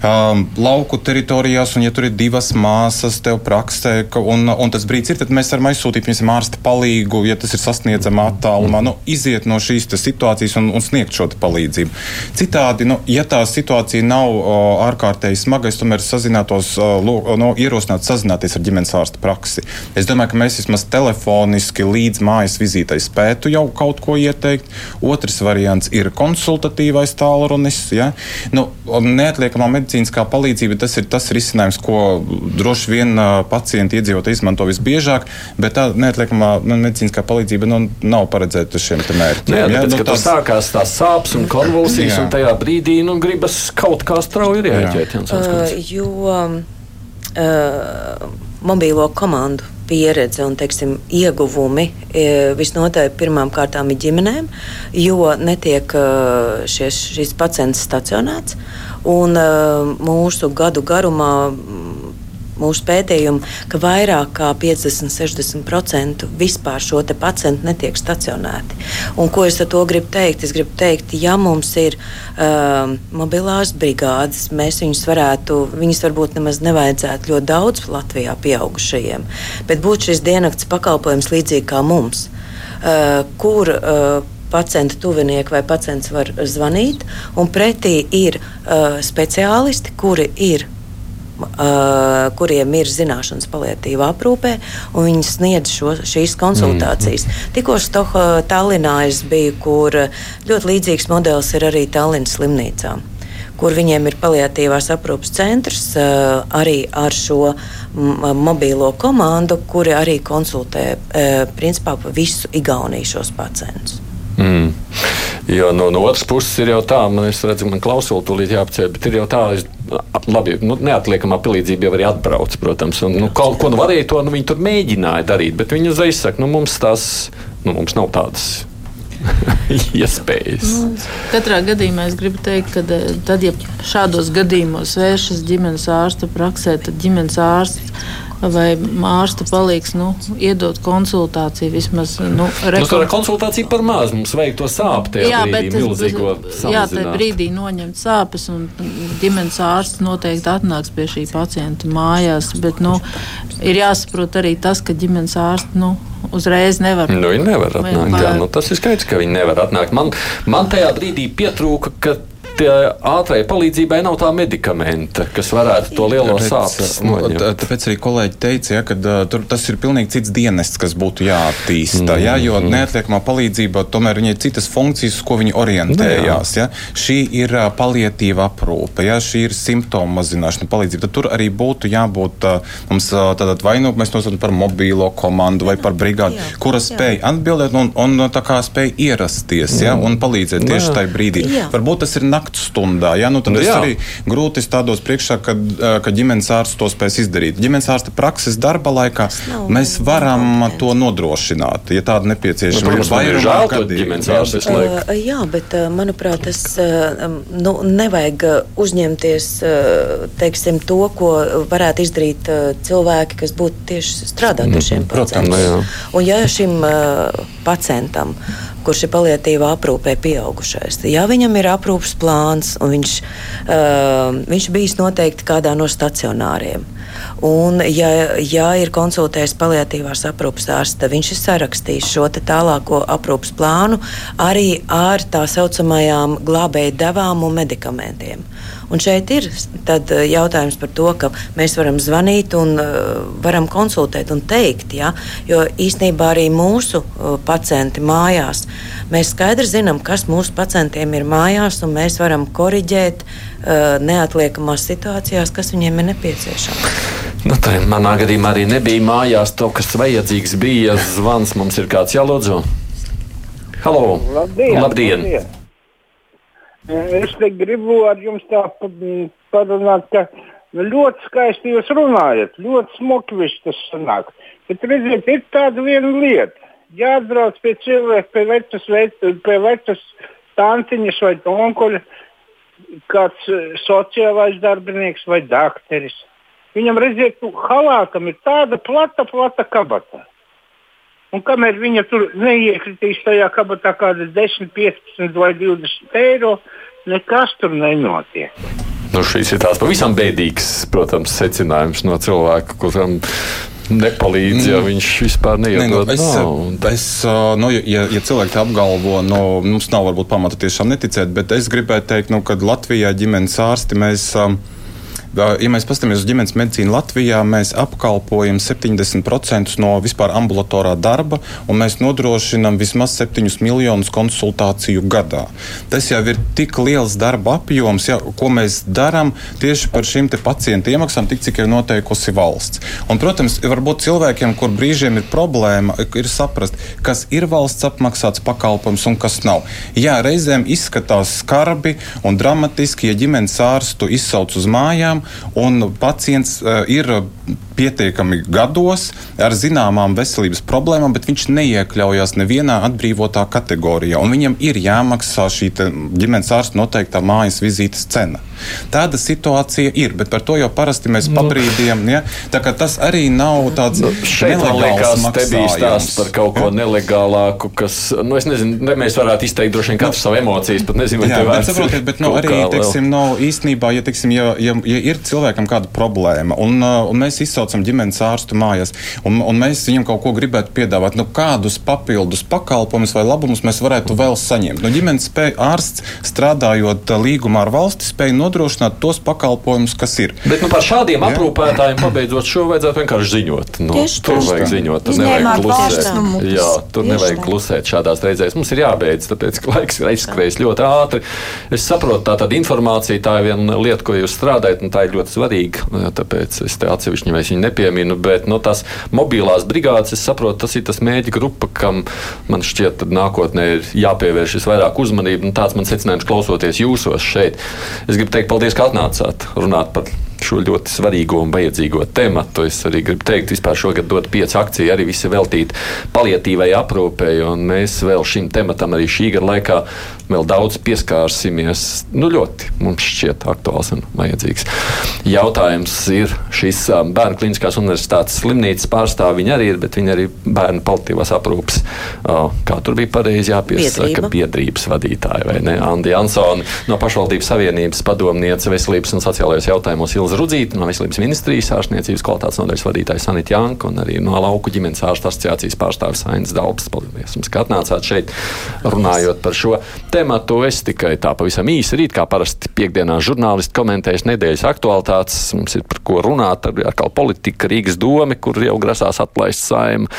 um, lauku teritorijās, un ja tur ir divas māsas tev praksē, ka, un, un tas brīdis ir, tad mēs varam aizsūtīt piemēram ārsta palīgu, ja tas ir sasniedzamā attālumā, nu, iziet no šīs situācijas un, un sniegt šo palīdzību. Citādi, nu, ja tā situācija nav o, ārkārtēji smaga, es tomēr sazinātos, o, no, ierosinātu sazināties ar ģimenes ārsta praksi. Es domāju, ka mēs vismaz telefoniski līdz mājas vizītei spētu jau kaut ko ieteikt. Otrs variants ir konsultatīvais tālrunis. Ja? Nu, neatliekamā medicīniskā palīdzība tas ir tas risinājums, ko droši vien pacienti iedzīvotāji izmanto visbiežāk, bet tā neatliekamā medicīniskā palīdzība nu, nav paredzēta šiem mērķiem.
Nu jā, jā, nu, tas sākās tās sāpes un konvulsijas, jā. un tajā brīdī nu, gribas kaut kā strauji rēģēt. Uh,
jo uh, mobīlo komandu pieredze un teiksim, ieguvumi visnotaļ pirmām kārtām ir ģimenēm, jo netiek šies, šis pacients stacionēts. Un, mūsu gadu garumā mūsu pētījumu, ka vairāk kā 50-60% vispār šo pacientu netiek stacionēti. Un, ko es ar to gribu teikt? Es gribu teikt, ja mums ir uh, mobilās brigādes, mēs viņus varētu, viņas varbūt nemaz nevajadzētu ļoti daudz Latvijā pieaugušajiem, bet būtu šis diennakts pakalpojums līdzīgi kā mums, uh, kur uh, pacienta tuvinieki vai pacients var zvanīt, un pretī ir uh, speciālisti, kuri ir Uh, kuriem ir zināšanas palietīvā aprūpē, un viņi sniedz šo, šīs konsultācijas. Mm. Tikko Tallinā es biju, kur ļoti līdzīgs modelis ir arī Tallinas slimnīcā. Kur viņiem ir paliatīvās aprūpes centrs uh, arī ar šo mobīlo komandu, kuri arī konsultē uh, principā visu Igauniju šos pacientus.
Mm. Jo no, no otras puses ir jau tā, man redzu, man klausuli tūlīt jāapceļ, bet ir jau tā, es, labi, nu, neatliekamā palīdzība jau arī atbrauc, protams. Un, nu, kaut ko nu varēja to, nu, viņi tur mēģināja darīt, bet viņi uzreiz saka, nu, mums tās, nu, mums nav tādas iespējas. Nu,
katrā gadījumā es gribu teikt, ka eh, tad, ja šādos gadījumos vēršas ģimenes ārsta praksē, tad ģimenes ārsts vai ārsta palīgs nu, iedot konsultāciju. Vismaz, nu,
nu, tā ir konsultācija par maz. Mums vajag to sāpju. Jā, brīdī, bet milzīgo
jā, tajā brīdī noņemt sāpes, un ģimenes ārsts noteikti atnāks pie šī pacienta mājās. Bet nu, ir jāsaprot arī tas, ka ģimenes ārsts. Nu, uzreiz nevar.
Nu, viņi nevar atnākt. Jā, nu, tas ir skaidrs, ka viņi nevar atnākt. Man, man tajā brīdī pietrūka, ka ātrai palīdzībai nav tā medikamenta, kas varētu to lielo sāpes noņemt.
Tāpēc arī kolēģi teica, ja, ka uh, tur tas ir pilnīgi cits dienests, kas būtu jāattīsta. Mm. Ja, jo mm. neatliekamā palīdzība tomēr ir citas funkcijas, ko viņi orientējās. Ja. Šī ir uh, palietīva aprūpe, ja, šī ir simptomu mazināšana palīdzība. Tad tur arī būtu jābūt mums tātad vai nu mēs nosaucam par mobīlo komandu vai par brigādi, kura spēj atbildēt un, un tā kā spēj ierasties ja, un palīdzēt tieši tajā brīdī. Jā. Varbūt tas ir naktis naktstundā. Ja? Nu, tad nu, es jā. arī grūti stādos priekšā, ka, ka ģimenes ārsts to spēs izdarīt. Ģimenes ārsta prakses darba laikā mēs varam to nodrošināt, ja tāda nepieciešama.
Nu, vai žēl to ģimenes ārstes
laiku? Uh, jā, bet manuprāt, tas uh, nu, nevajag uzņemties uh, teiksim, to, ko varētu izdarīt uh, cilvēki, kas būtu tieši strādāt ar šiem mm, pacientiem. Protams, Un ja šim pacientam kurš ir paliatīvā aprūpē pieaugušais. Ja viņam ir aprūpes plāns, un viņš, uh, viņš bijis noteikti kādā no stacionāriem, un ja, ja ir konsultējis paliatīvās aprūpes ārsts, tad viņš ir sarakstījis šo tālāko aprūpes plānu arī ar tā saucamajām glābēju devām un medikamentiem. Un šeit ir eh, jautājums par to, ka mēs varam zvanīt un uh, varam konsultēt un teikt, ja, jo īstenībā arī mūsu uh, pacienti mājās, mēs skaidri zinām, kas mūsu pacientiem ir mājās, un mēs varam koriģēt neatliekamās situācijās, kas viņiem ir nepieciešams.
Nu, tā manā gadījumā arī nebija mājās to, kas vajadzīgs bija. Zvans mums ir kāds jālūdzu. Halo!
Labdien! Labdien. Labdien. Es te gribu ar jums tā parunāt, ka ļoti skaisti jūs runājat, ļoti smuki viss tas sanāk. Bet redziet, ir tāda viena lieta. Jāatbrauc pie cilvēka, pie vecas, pie vecas tantiņas vai onkuļa, kāds e, sociālais darbinieks vai dakteris. Viņam, redziet, halātam ir tāda plata, plata kabata. Un kamēr viņa tur neiekritīs tajā kabatā kādas 10, 15 vai 20 eiro, nekas tur nenotiek.
Nu, šīs ir tās pavisam bēdīgas, protams, secinājums no cilvēka, kuram nepalīdz, ja mm. viņš vispār neiedod ne, nu,
naudu. Es, nu, ja, ja cilvēki tā apgalvo, nu, mums nav varbūt pamata tiešām neticēt, bet es gribēju teikt, nu, ka Latvijā ģimenes ārsti mēs. Um, Ja mēs paskatāmies uz ģimenes medicīnu Latvijā, mēs apkalpojam 70% no vispār ambulatorā darba, un mēs nodrošinām vismaz 7 miljonus konsultāciju gadā. Tas jau ir tik liels darba apjoms, ja, ko mēs darām tieši par šīm pacientu iemaksām, tik cik ir noteikusi valsts. Un, protams, varbūt cilvēkiem, kur brīžiem ir problēma, ir saprast, kas ir valsts apmaksāts pakalpojums un kas nav. Jā, reizēm izskatās skarbi un dramatiski, ja ģimenes ārstu izsauc uz mājām un pacients uh, ir pietiekami gados ar zināmām veselības problēmām, bet viņš neiekļaujas nevienā atbrīvotā kategorijā. Viņam ir jāmaksā šī ģimenes ārsta noteiktā mājas vizītes cena. Tāda situācija ir, bet par to jau parasti mēs nu, pabrīdījam. Ja? Tas arī nav tāds nu,
nelegāls stāsts par kaut ko nelegālāku, kas, nu, es nezinu, ne, mēs varētu izteikt droši vien katru savu emocijas, pat nezinu, vai
tā ir. Saprotiet, bet nu, arī, teiksim, no, īstenībā, ja, teiksim, ja, ja, ja ir cilvēkam kāda problēma, un, uh, un mēs izsaucam ģimenes ārstu mājās, un, un mēs viņam kaut ko gribētu piedāvāt, nu, kādus papildus pakalpojumus vai labumus mēs varētu vēl saņemt. Nu, ģimenes spēja ārsts strādājot uh, līgumā ar valsti, spēja nodrošināt tos pakalpojumus, kas ir.
Bet nu, par šādiem ja? aprūpētājiem pabeidzot šo vajadzētu vienkārši ziņot. Nu,
Tieši tur
vajag ziņot, tur nevajag klusēt. Jā, tur nevajag tā. klusēt šādās reizēs. Mums ir jābeidz, tāpēc, ka laiks ir aizskrējis ļoti ātri. Es saprotu, tā tad informācija tā ir viena lieta, ko jūs strādājat, un tā ir ļoti svarīga. Tāpēc es te atsevišķi viņu nepieminu, bet no nu, tās mobilās brigādes es saprotu, tas ir tas mēģi grupa, kam man šķiet, nākotnē ir jāpievēršas vairāk uzmanība. Tāds man secinājums klausoties jūsos šeit. Es gribu teikt paldies, ka atnācāt runāt par šo ļoti svarīgo un vajadzīgo tematu. Es arī gribu teikt, ka šogad dot pieci akciju arī visi veltīti paliatīvai aprūpei, un mēs vēl šim tematam arī šī gada laikā vēl daudz pieskārsimies. Nu, ļoti mums šķiet aktuāls un vajadzīgs. Jautājums ir šis um, Bērnu Kliniskās universitātes slimnīcas pārstāvji. Viņi arī ir, bet viņi arī bērnu paliatīvās aprūpes, kā tur bija pareizi jāpiesaka, biedrības vadītāji vai ne? Andi Jansoni no pašvaldības savienības padomniece veselības un sociālajos jautājumos Ilza Rudzīta no veselības ministrijas ārstniecības kvalitātes nodaļas vadītājs Sanita Janka un arī no lauku ģimenes ārsta asociācijas pārstāvis Ainas Dalbas. Paldies jums, ka atnācāt šeit runājot par šo tematu. Es tikai tā pavisam īsi rīt, kā parasti piekdienā žurnālisti komentējas nedēļas aktualitātes. Mums ir par ko runāt, ar atkal politika, Rīgas doma, kur jau grasās atlaist saimu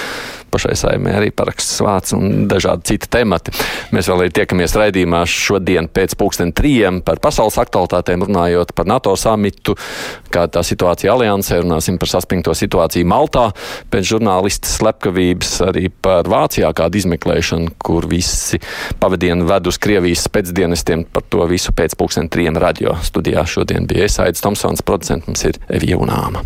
pašai saimē arī paraksts vāc un dažādi citi temati. Mēs vēl arī tiekamies raidījumā šodien pēc pulksten trījiem par pasaules aktualitātēm, runājot par NATO samitu, kā tā situācija aliansē, runāsim par saspringto situāciju Maltā, pēc žurnālistas slepkavības arī par Vācijā kādu izmeklēšanu, kur visi pavadienu ved uz Krievijas pēcdienestiem par to visu pēc pulksten trījiem radio studijā. Šodien bija Esaidis Tomsons, producents mums ir Evija Unāma.